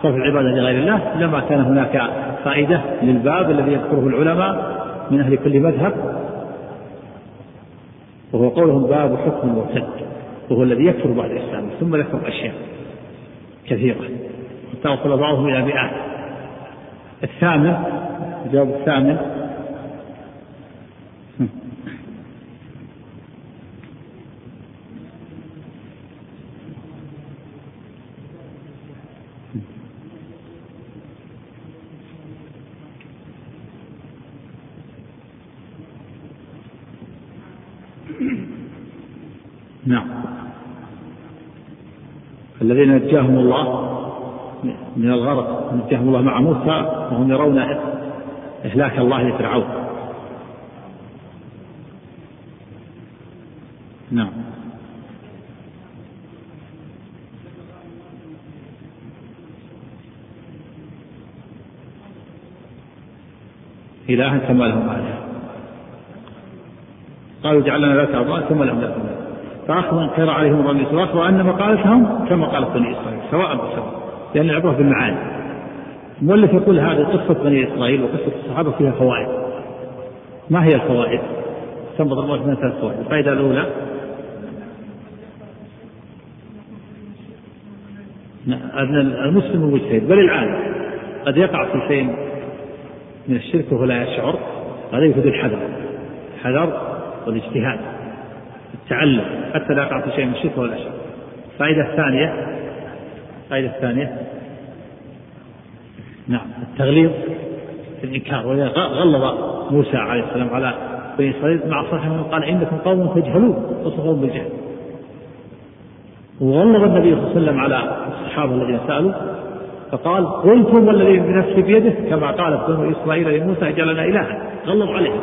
صرف العبادة لغير الله لما كان هناك فائدة للباب الذي يذكره العلماء من أهل كل مذهب وهو قولهم باب حكم المرتد وهو الذي يكفر بعد الإسلام ثم ذكر أشياء كثيرة. حتى وصل بعضهم إلى مئات الثامن الجواب الثامن نعم الذين نجاهم الله من الغرق نجاهم الله مع موسى وهم يرون إهلاك الله لفرعون. نعم. إلها كما لهم آلهة. قالوا اجعل لنا ذات أضواء ثم لم لكم فأخذ انكر عليهم بني إسرائيل وأن مقالتهم كما قالت بني إسرائيل سواء بسواء لأن العبرة بالمعاني المؤلف يقول هذه قصة بني إسرائيل وقصة الصحابة فيها فوائد. ما هي الفوائد؟ تنبض الله من ثلاث فوائد الفائدة الأولى؟ أن المسلم مجتهد. بل العالم قد يقع في شيء من الشرك وهو لا يشعر هذا يفيد الحذر. الحذر والاجتهاد. التعلم حتى لا يقع في شيء من الشرك ولا الشرك الفائدة الثانية الفائدة الثانية نعم التغليظ في الإنكار. غلظ موسى عليه السلام على بني إسرائيل مع صاحبه قال إنكم قوم تجهلون وصفهم بالجهل. وغلظ النبي صلى الله عليه وسلم على الصحابة الذين سألوا فقال قلتم والذي بنفسي بيده كما قالت بنو إسرائيل لموسى اجعل لنا إلها. غلظ عليهم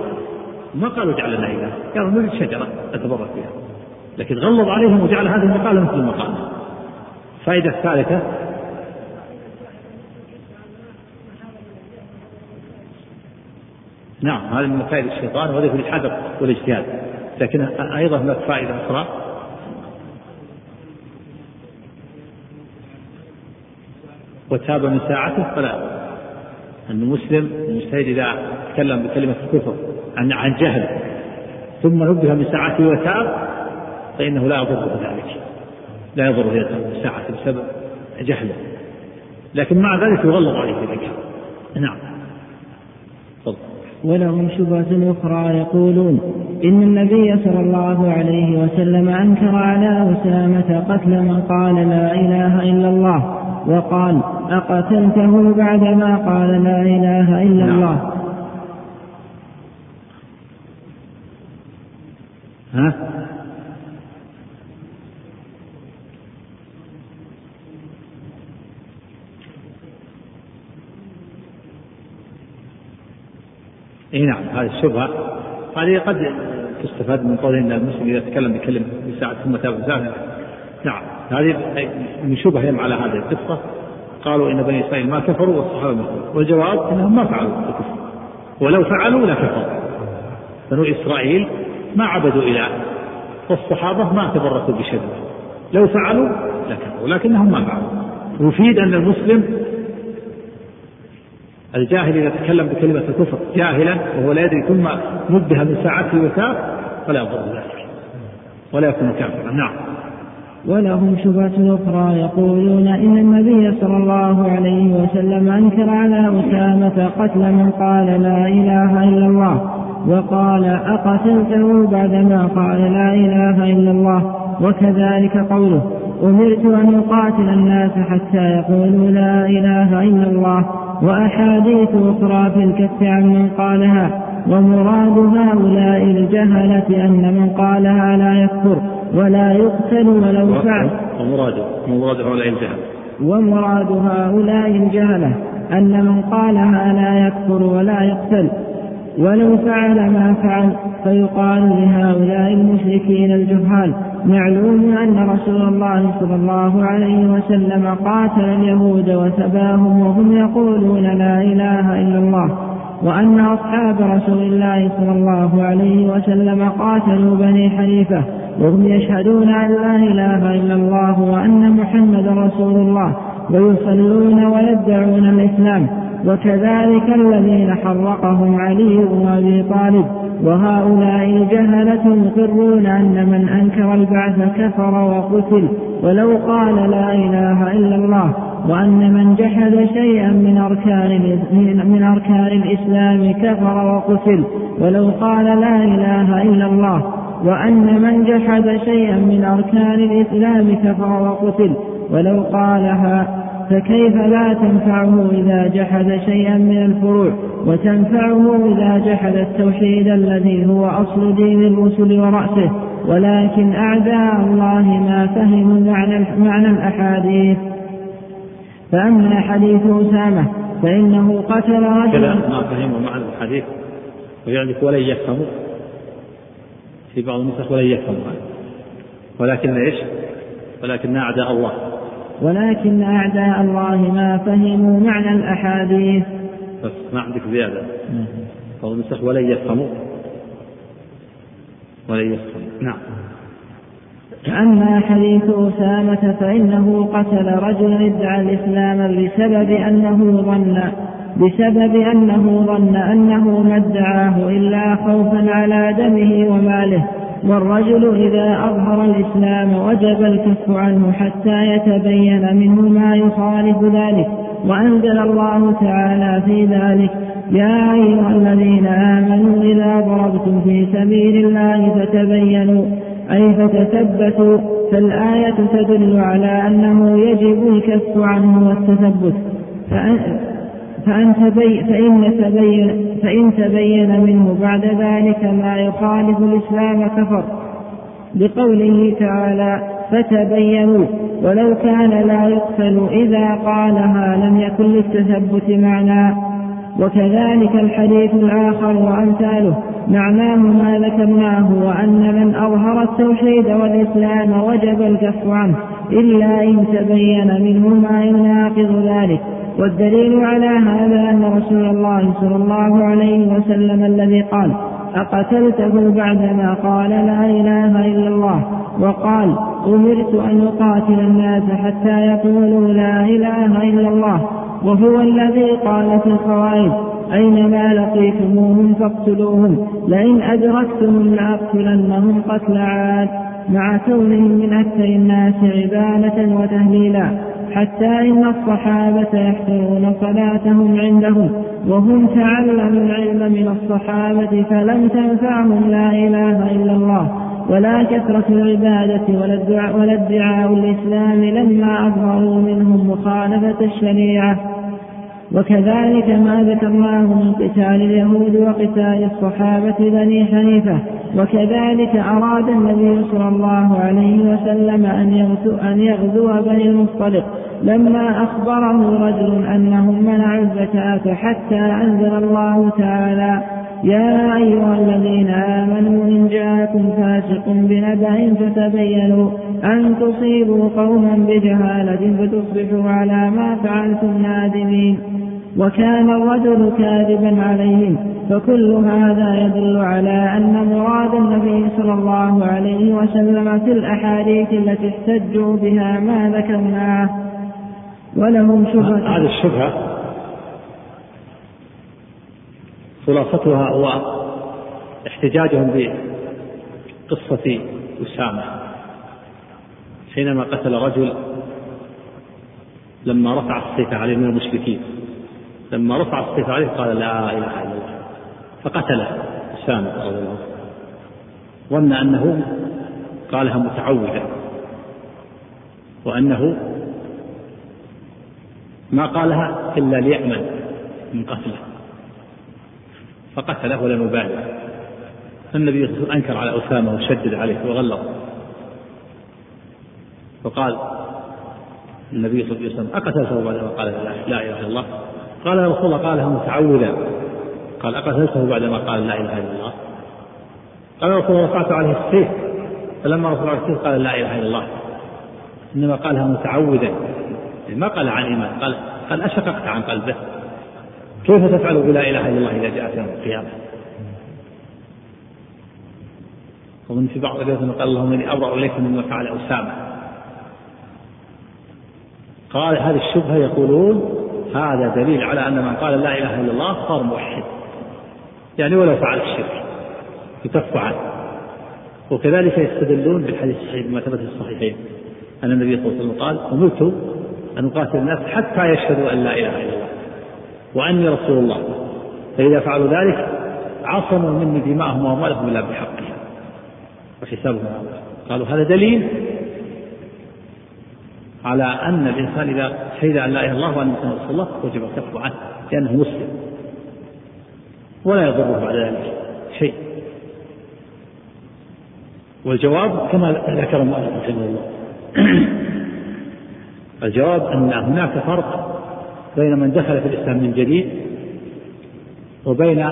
ما قالوا اجعل لنا إلها قالوا نريد شجرة نتبرك بها. لكن غلظ عليهم وجعل هذه المقالة مثل المقالة. الفائدة الثالثة نعم هذه من فائدة الشيطان وهذه في الحذر والاجتهاد. لكن أيضا هناك فائدة أخرى. وتاب من ساعته فلا. أن المسلم المجتهد إذا تكلم بكلمة الكفر. عن عن جهل. ثم نبه من ساعته وتاب فإنه لا يضره ذلك لا يضره إذا من ساعته بسبب جهله. لكن مع ذلك يغلظ عليه ذلك نعم. تفضل. ولهم شبهة أخرى يقولون إن النبي صلى الله عليه وسلم أنكر على أسامة قتل من قال لا إله إلا الله وقال أقتلته بعدما قال لا إله إلا نعم. الله ها؟ اي نعم هذه الشبهة. هذه قد تستفاد من قول إن المسلم إذا تكلم بكلمه بساعه ثم تاب نعم هذه من شبههم على هذه القصة. قالوا إن بني إسرائيل ما كفروا والصحابة ما كفروا. والجواب إنهم ما فعلوا الكفر. ولو فعلوا لكفروا بنو إسرائيل ما عبدوا اله والصحابه ما تبركوا بشيء لو فعلوا لكفروا لكنهم ما فعلوا. يفيد أن المسلم الجاهل إذا تكلم بكلمة الكفر جاهلا وهو لا يدري ثم نبه من ساعته وتاب فلا يضر ذلك. ولا يكون كافرا. نعم. ولهم شبهة أخرى يقولون إن النبي صلى الله عليه وسلم أنكر على أسامة قتل من قال لا إله إلا الله. وقال أقتلته بعدما قال لا إله إلا الله وكذلك قوله أمرت أن أقاتل الناس حتى يقولوا لا إله إلا الله وأحاديث أخرى في الكف عن من قالها ومراد هؤلاء الجهلة أن من قالها لا يكفر ولا يقتل ولو فعل ومراد ومراد هؤلاء الجهلة ومراد هؤلاء الجهلة أن من قالها لا يكفر ولا يقتل ولو فعل ما فعل فيقال لهؤلاء المشركين الجهال معلوم أن رسول الله صلى الله عليه وسلم قاتل اليهود وسباهم وهم يقولون لا إله إلا الله وأن أصحاب رسول الله صلى الله عليه وسلم قاتلوا بني حنيفة وهم يشهدون أن لا إله إلا الله وأن محمد رسول الله ويصلون ويدعون الإسلام. وكذلك الذين حرقهم علي بن أبي طالب وهؤلاء الجهلة مقرون أن من أنكر البعث كفر وقتل ولو قال لا إله إلا الله وأن من جحد شيئا من أركان من أركان الإسلام كفر وقتل ولو قال لا إله إلا الله وأن من جحد شيئا من أركان الإسلام كفر وقتل ولو قالها فكيف لا تنفعه إذا جحد شيئا من الفروع وتنفعه إذا جحد التوحيد الذي هو أصل دين الرسل ورأسه؟ ولكن أعداء الله ما فهموا معنى, الأحاديث. فأما حديث أسامة فإنه قتل رجلا. ما فهموا معنى الحديث. ويعني ولن يفهموا. في بعض النسخ ولن يفهموا. ولكن إيش؟ ولكن أعداء الله. ولكن أعداء الله ما فهموا معنى الأحاديث. بس ما عندك زيادة. بعض النسخ ولن يفهموا. ولن يفهموا. نعم. أما حديث أسامة فإنه قتل رجلا ادعى الإسلام بسبب أنه ظن بسبب أنه ظن أنه ما ادعاه إلا خوفا على دمه وماله. والرجل إذا أظهر الإسلام وجب الكف عنه حتى يتبين منه ما يخالف ذلك. وأنزل الله تعالى في ذلك. يا أيها الذين آمنوا إذا ضربتم في سبيل الله فتبينوا أي فتثبتوا. فالآية تدل على أنه يجب الكف عنه والتثبت. فأن فإن تبين فإن تبين منه بعد ذلك ما يخالف الإسلام كفر. بقوله تعالى فتبينوا ولو كان لا يقتل إذا قالها لم يكن للتثبت معنى. وكذلك الحديث الآخر وأمثاله معناه ما ذكرناه وأن من أظهر التوحيد والإسلام وجب الكف عنه إلا إن تبين منه والدليل على هذا أن رسول الله صلى الله عليه وسلم الذي قال أقتلته بعدما قال لا إله إلا الله وقال أمرت أن أقاتل الناس حتى يقولوا لا إله إلا الله وهو الذي قال في الخوارج أينما لقيتموهم فاقتلوهم لئن أدركتهم لأقتلنهم قتل عاد مع كونهم من أكثر الناس عبادة وتهليلا. حتى إن الصحابة يحسرون صلاتهم عندهم وهم تعلموا العلم من الصحابة فلم تنفعهم لا إله إلا الله ولا كثرة العبادة ولا ادعاء الإسلام لما أظهروا منهم مخالفة الشريعة. وكذلك ما ذكرناه من قتال اليهود وقتال الصحابة بني حنيفة وكذلك أراد النبي صلى الله عليه وسلم أن يغزو, أن يغزو بني المصطلق. لما أخبره رجل أنهم منعوا الزكاة حتى أنزل الله تعالى يا أيها الذين آمنوا إن جاءكم فاسق بنبأ فتبينوا أن تصيبوا قوما بجهالة فتصبحوا على ما فعلتم نادمين. وكان الرجل كاذبا عليهم فكل هذا يدل على أن مراد النبي صلى الله عليه وسلم في الأحاديث التي احتجوا بها ما ذكرناه. ولهم شبهة. هذه الشبهة خلاصتها هو احتجاجهم بقصة أسامة. حينما قتل رجل لما رفع السيف عليه من المشركين لما رفع السيف عليه قال لا إله إلا الله فقتله أسامة رضي الله عنه. ظن أنه قالها متعوذا وأنه ما قالها إلا ليامن من قتله. فقتله ولم يبالغ. فالنبي أنكر على أسامة وشدد عليه وغلظ. فقال النبي صلى الله عليه وسلم أقتلته بعدما قال لا إله إلا الله؟ قال يا رسول الله قالها متعوذا قال أقتلته بعدما قال لا إله إلا الله؟ قال يا رسول الله رفعت عليه السيف. فلما رفع السيف قال لا إله إلا الله. إنما قالها متعوذا ما قال عن إيمان قال قال أشققت عن قلبه. كيف تفعل بلا إله إلا الله إذا جاءت يوم القيامة؟ ومن في بعض الروايات قال اللهم إني أبرأ إليك مما فعل أسامة. قال هذه الشبهة يقولون هذا دليل على أن من قال لا إله إلا الله صار موحد. يعني ولو فعل الشرك يكف عنه. وكذلك يستدلون بالحديث الصحيح بما ثبت في الصحيحين. أن النبي صلى الله عليه وسلم قال أمرت أن أقاتل الناس حتى يشهدوا أن لا إله إلا الله. وأني رسول الله. فإذا فعلوا ذلك عصموا مني دماءهم وأموالهم إلا بحقها وحسابهم قالوا هذا دليل على أن الإنسان إذا شهد أن لا إله إلا الله وأن محمد رسول الله وجب الكف عنه لأنه مسلم. ولا يضره بعد ذلك شيء. والجواب كما ذكر المؤلف رحمه الله. [clears throat] الجواب أن هناك فرق بين من دخل في الإسلام من جديد وبين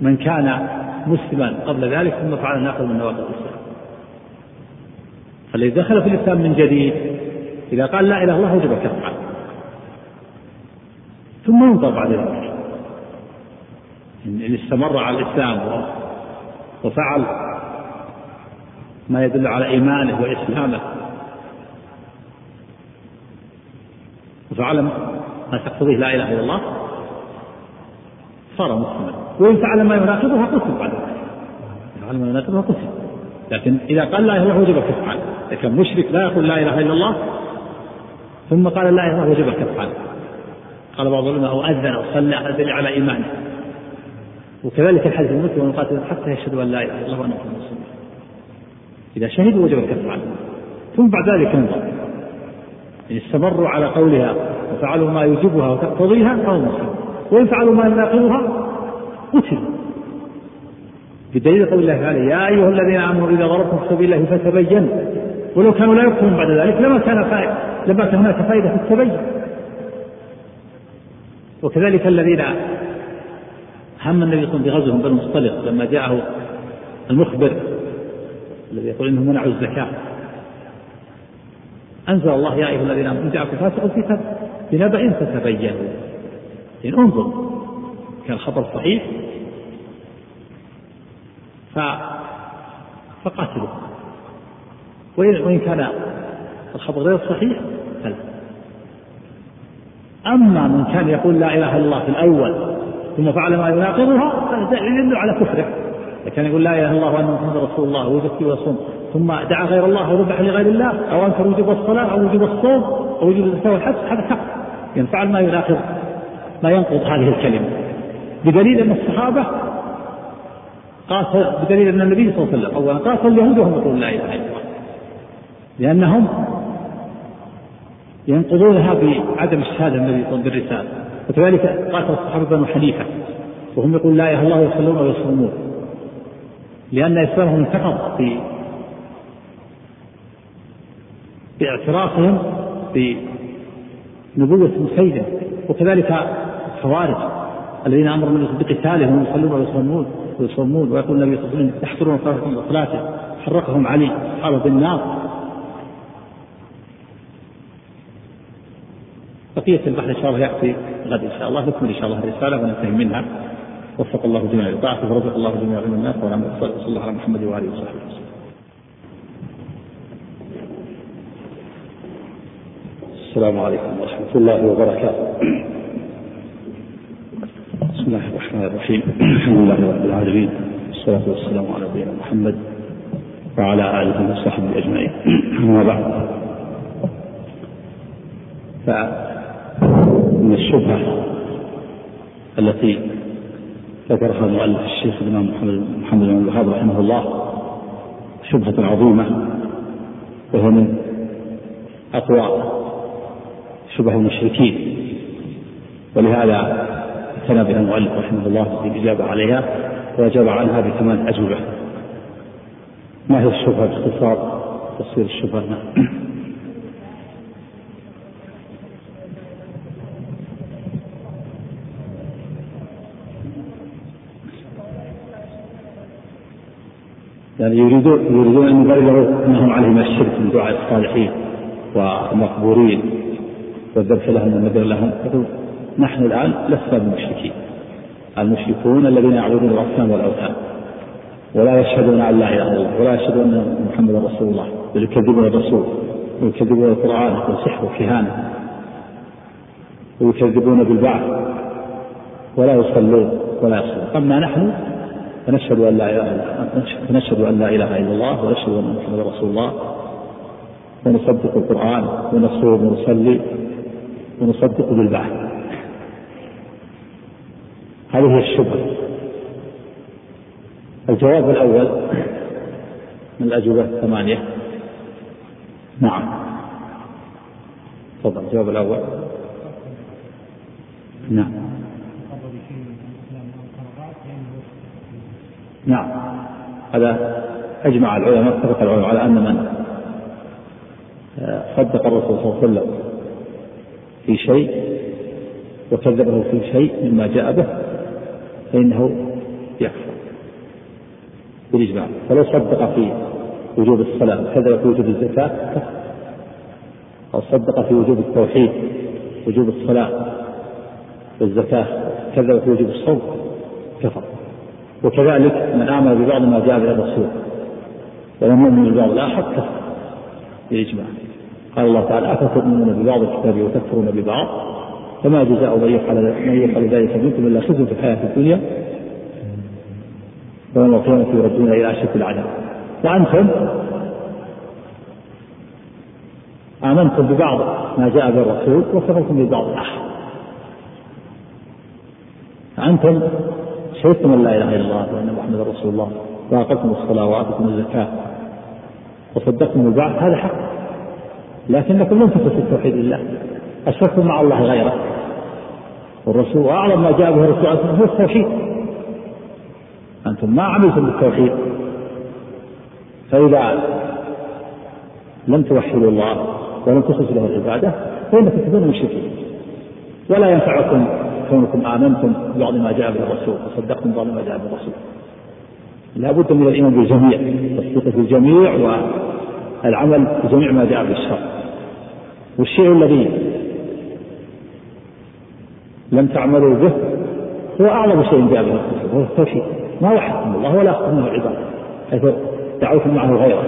من كان مسلما قبل ذلك ثم فعل ناقض من نواقض الإسلام. فالذي دخل في الإسلام من جديد إذا قال لا إله إلا الله وجب الكف عنه ثم ينظر بعد ذلك. إن استمر على الإسلام وفعل ما يدل على إيمانه وإسلامه وفعل ما تقتضيه لا إله إلا الله صار مسلما. وإن فعل ما يناقضها قتل بعد ذلك. فعل ما يناقضها قتل لكن إذا قال لا إله إلا الله وجب الكف عنه إذا كان مشرك لا يقول لا إله إلا الله ثم قال لا إله إلا الله وجب الكف عنه قال بعض العلماء أو أذن أو صلى هذا دليل على إيمانه. وكذلك الحديث المسلم والقاتل حتى يشهدوا أن لا إله إلا الله رسول الله إذا شهدوا وجب الكف عنه ثم بعد ذلك ينظر. إن استمروا على قولها وفعلوا ما يوجبها وتقتضيها فهو مسلم وإن فعلوا ما يناقضها قتلوا بدليل قول الله تعالى يا أيها الذين آمنوا إذا ضربتم في سبيل الله فتبينوا ولو كانوا لا يكفرون بعد ذلك لما كان فائدة لما كان هناك فائدة في التبين. وكذلك الذين هم النبي صلى الله عليه وسلم بغزوهم مصطلق لما جاءه المخبر الذي يقول انهم منعوا الزكاة. أنزل الله يا أيها الذين آمنوا إن جاءكم فاسق في بنبأ فتبينوا. يعني انظر كان خبر صحيح. ف فقاتلوا. وإن كان الخبر غير صحيح فلا. أما من كان يقول لا إله إلا الله في الأول ثم فعل ما يناقضها يدل على كفره. كان يقول لا إله إلا الله وأن محمد رسول الله ويزكي ويصوم ثم دعا غير الله وذبح لغير الله أو أنكر وجوب الصلاة أو وجوب الصوم أو وجوب الزكاة والحج هذا كفر يعني فعل ما يناقض ما ينقض هذه الكلمة. بدليل أن الصحابة قاتل بدليل أن النبي صلى الله عليه وسلم اولا قاتل اليهود وهم يقولون لا إله إلا الله. لأنهم ينقضونها بعدم الشهادة الذي بالرسالة. وكذلك قاتل الصحابة بنو حنيفة. وهم يقول لا إله إلا الله ويصلون ويصومون. لأن إسلامهم انتقض في باعترافهم بنبوة مسيلم وكذلك الخوارج الذين أمر النبي بقتالهم ويصلون ويصومون ويصومون ويقول النبي صلى الله عليه وسلم تحضرون صلاته حرقهم علي أصحابه بالنار. بقية البحث إن شاء الله يأتي غد إن شاء الله نكمل إن شاء الله الرسالة وننتهي منها. وفق الله جميع لطاعته ورزق الله جميع من الناس وصلى الله على محمد وآله وصحبه وسلم. السلام عليكم ورحمة الله وبركاته. بسم الله الرحمن الرحيم. الحمد لله رب العالمين. والصلاة والسلام على نبينا محمد وعلى آله وصحبه أجمعين. أما بعد. فمن الشبهة التي ذكرها المؤلف الشيخ الإمام محمد محمد بن الوهاب رحمه الله شبهة عظيمة وهو من أقوى شبه المشركين. ولهذا اعتنى بها المؤلف رحمه الله في الإجابة عليها وأجاب عنها بثمان أجوبة. ما هي الشبهة باختصار؟ تفسير الشبهة يعني يريدون يريدون أن يبرروا أنهم عليه من الشرك من دعاء الصالحين والمقبورين والذبح لهم والنذر لهم. يقول نحن الآن لسنا بالمشركين. المشركون الذين يعبدون الأصنام والأوثان. ولا يشهدون أن لا إله إلا الله ولا يشهدون أن محمدا رسول الله. بل يكذبون الرسول ويكذبون القرآن والسحر والكهانة. ويكذبون بالبعث. ولا يصلون ولا يصلون. أما نحن فنشهد أن لا إله إلا فنشهد أن لا إله إلا الله ونشهد أن محمدا رسول الله. ونصدق القرآن ونصوم ونصلي. ونصدق بالبعث. هذه هي الشبهة. الجواب الأول من الأجوبة الثمانية. نعم. تفضل الجواب الأول. نعم. نعم. هذا أجمع العلماء اتفق العلماء على أن من صدق الرسول صلى الله عليه وسلم. في شيء وكذبه في شيء مما جاء به فإنه يكفر بالإجماع. فلو صدق في وجوب الصلاة وكذب في وجوب الزكاة أو صدق في وجوب التوحيد وجوب الصلاة والزكاة كذب في وجوب الصوم كفر. وكذلك من آمن ببعض ما جاء به الرسول ولم يؤمن ببعض الآخر كفر بالإجماع. قال الله تعالى أفتؤمنون ببعض الكتاب وتكفرون ببعض? فما جزاء من يفعل من يفعل ذلك منكم إلا خزي في الحياة الدنيا. ويوم القيامة يردون إلى أشد العذاب. وأنتم آمنتم ببعض ما جاء به الرسول وكفرتم ببعض. الآخر أنتم شهدتم ان لا اله الا الله وان محمدا رسول الله. واقمتم الصلاه واتيتم الزكاه وصدقتم البعث هذا حق. لكنكم لم تثبتوا التوحيد لله. أشركتم مع الله غيره. والرسول واعظم ما جاء به الرسول هو التوحيد. أنتم ما عملتم بالتوحيد. فإذا لم توحدوا الله ولم تخلصوا له العبادة فإنكم تكونون مشركين. ولا ينفعكم كونكم آمنتم ببعض ما جاء به الرسول وصدقتم ببعض ما جاء به الرسول. لا بد من الإيمان بالجميع التصديق بالجميع والعمل بجميع ما جاء به الشرع والشيء الذي لم تعملوا به هو أعظم شيء جاء به الرسول وهو التوحيد. ما وحدتم الله ولا أخذتم العباد. حيث دعوتم معه غيره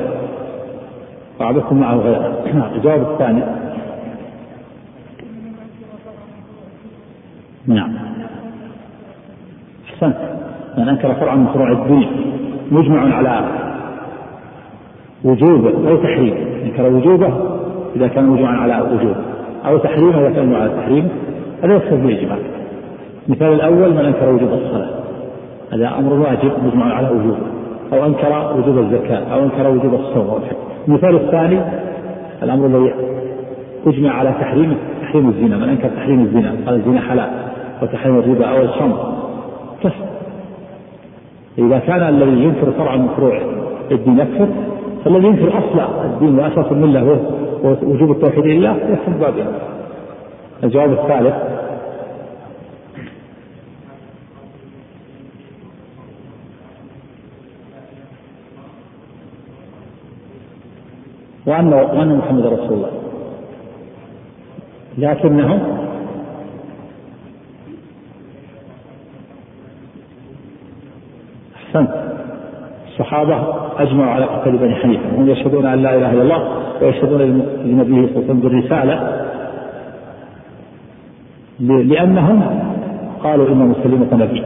وعبدتم معه غيره. الجواب الثاني. نعم. أحسنت. من أنكر فرعا من فروع الدين مجمع على وجوبه أو تحريمه. أنكر وجوبه إذا كان مجمعا على وجوبه أو تحريمه إذا كان على تحريمه هذا يكفر بالإجماع المثال الأول من أنكر وجوب الصلاة. هذا أمر واجب مجمع على وجوبه أو أنكر وجوب الزكاة. أو أنكر وجوب الصوم. أو الحج المثال الثاني الأمر الذي أجمع على تحريم تحريم الزنا. من أنكر تحريم الزنا؟ قال الزنا حلال. وتحريم الربا أو الخمر. كفر إذا كان الذي ينكر فرعا من فروع الدين يكفر فالذي ينكر أصل الدين وأساس الملة ووجوب التوحيد لله يكفر باب الجواب الثالث. وأن وأن محمد رسول الله. لكنهم أحسنت. الصحابة أجمعوا على قتل بني حنيفة هم يشهدون أن لا إله إلا الله ويشهدون لنبيه صلى الله عليه وسلم بالرسالة. لأنهم قالوا إن مسلمة نبي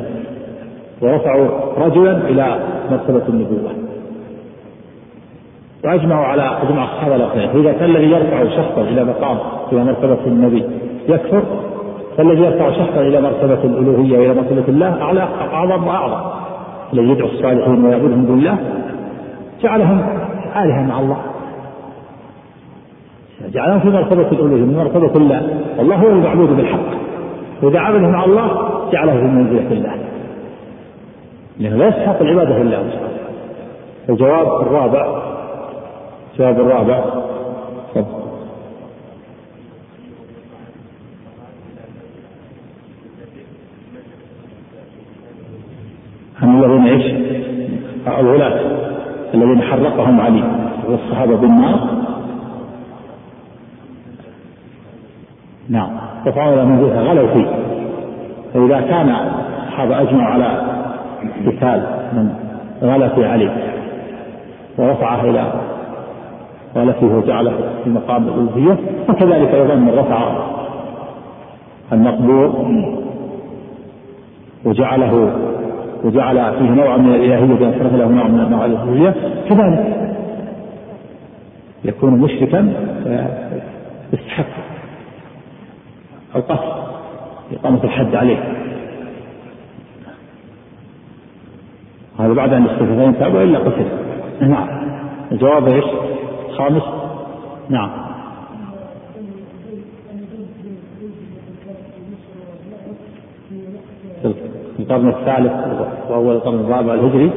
ورفعوا رجلا إلى مرتبة النبوة. وأجمعوا على أجمع الصحابة الآخرين فإذا كان الذي يرفع شخصا إلى مقام إلى مرتبة النبي يكفر فالذي يرفع شخصا إلى مرتبة الألوهية وإلى مرتبة الله أعلى أعظم وأعظم. الذي يدعو الصالحين ويعبدهم بالله جعلهم آلهة مع الله. جعلهم في مرتبة الألوهية من مرتبة الله. والله هو المعبود بالحق. وإذا عبده مع الله جعله في منزلة الله. لأنه لا يستحق العبادة إلا الجواب الرابع الجواب الرابع هم الذين إيش؟ الغلاة الذين حرقهم علي والصحابة بالنار. نعم. رفعوا من منزلها غلوا فيه. فإذا كان الصحابة أجمعوا على قتال من غلا في علي ورفعه إلى ولفه وجعله في مقام الألوهية وكذلك أيضا من رفع المقبور وجعله وجعل فيه نوعا من الإلهية بأن صرف له نوع من أنواع الألوهية كذلك يكون مشركا يستحق القتل إقامة الحد عليه. هذا بعد أن الاستثناءين تاب وإلا قتل. نعم. الجواب إيش؟ الخامس نعم في القرن الثالث وأول القرن الرابع الهجري.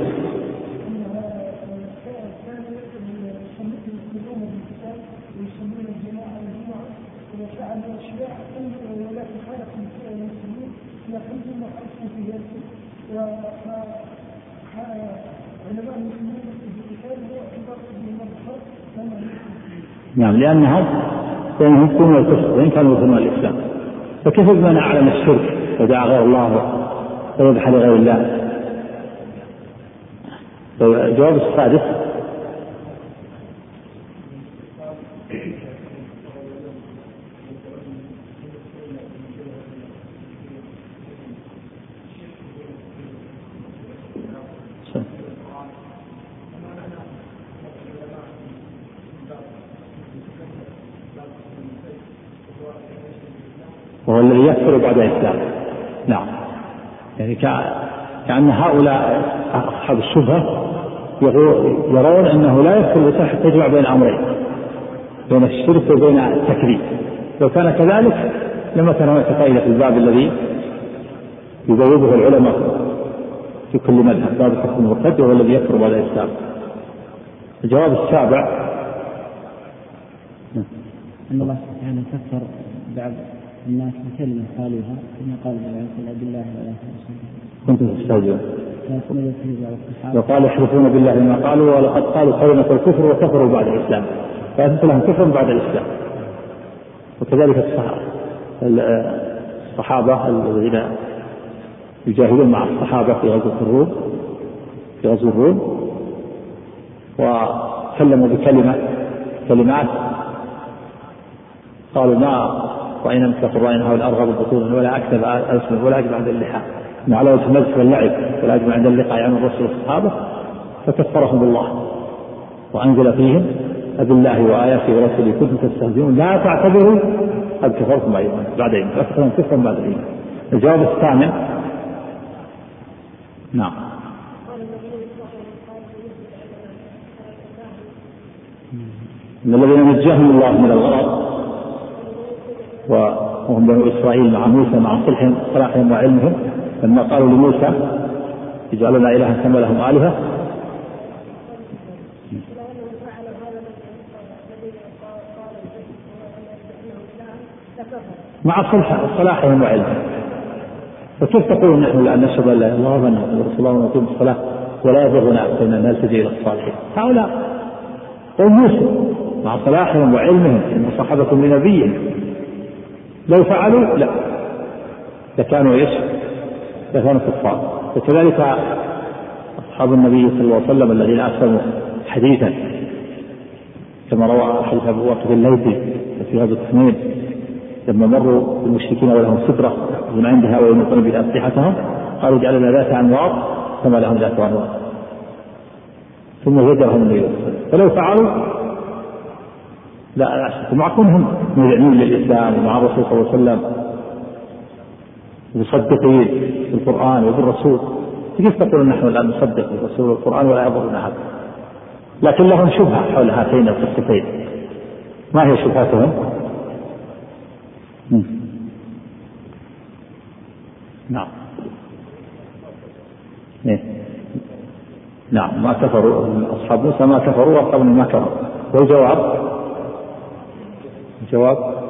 نعم لأنهم يكونون الكفر وإن كانوا يكونون الإسلام. فكيف بمن أعلن الشرك؟ ودعا غير الله ويذبح لغير الله. الجواب السادس. وهو الذي يكفر بعد الإسلام نعم يعني كأن هؤلاء أصحاب الشبهة يرون أنه لا يكفر حتى تجمع بين أمرين بين الشرك وبين التكذيب. لو كان كذلك لما كان هناك فائدة في الباب الذي يبوبه العلماء في كل مذهب باب الحكم المرتد وهو الذي يكفر بعد الإسلام. الجواب السابع. أن الله سبحانه كفر بعض الناس بكلمة قالوها كما قال بالله ولا كنتم تستهزئون وقال يحلفون بالله ما قالوا ولقد قالوا كلمة الكفر وكفروا بعد الإسلام. فأثبت لهم كفر بعد الإسلام. وكذلك الصحابة الذين يجاهدون مع الصحابة في غزوة الروم في غزوة الروم وكلموا بكلمة كلمات قالوا ما رأينا مثل قرائنا ولا أرغب بطونا ولا أكذب ألسن ولا أجمع عند اللحى على وجه المزح واللعب ولا أجمع عند اللقاء عن الرسول والصحابة فكفرهم الله وأنزل فيهم أبالله وآياته ورسوله كنتم تستهزئون. لا تعتبروا قد كفرتم بعد إيمان فكفرتم كفرا بعد الإيمان الجواب الثامن. نعم. إن الذين نجاهم الله من الغرض وهم بنو إسرائيل مع موسى مع صلحهم صلاحهم وعلمهم. لما قالوا لموسى اجعل لنا إلها كما لهم آلهة. مع صلاحهم وعلمهم. فكيف تقول نحن الآن نشهد أن لا إله إلا الله وأن رسول الله ونقيم الصلاة ولا يبغنا بين نلتجئ إلى الصالحين؟ هؤلاء. قوم يوسف مع صلاحهم وعلمهم ان صحبة لنبيهم. لو فعلوا لا. لكانوا إيش؟ لكانوا كفار. وكذلك أصحاب النبي صلى الله عليه وسلم الذين اسلموا حديثا كما روى حديث أبو بكر الليثي في هذا التسميم لما مروا بالمشركين ولهم سترة من عندها وينقون بها أسلحتهم قالوا اجعل لنا ذات أنواط كما لهم ذات أنواط ثم زجرهم النبي فلو فعلوا لا مع كونهم مذعنين للإسلام ومع الرسول صلى الله عليه وسلم. مصدقين بالقرآن وبالرسول. كيف تقول نحن الآن نصدق بالرسول والقرآن ولا يضرنا أحد؟ لكن لهم شبهة حول هاتين القصتين. ما هي شبهتهم؟ نعم. إيه؟ نعم. ما كفروا أصحاب موسى ما كفروا وأصحاب ما كفروا. والجواب الجواب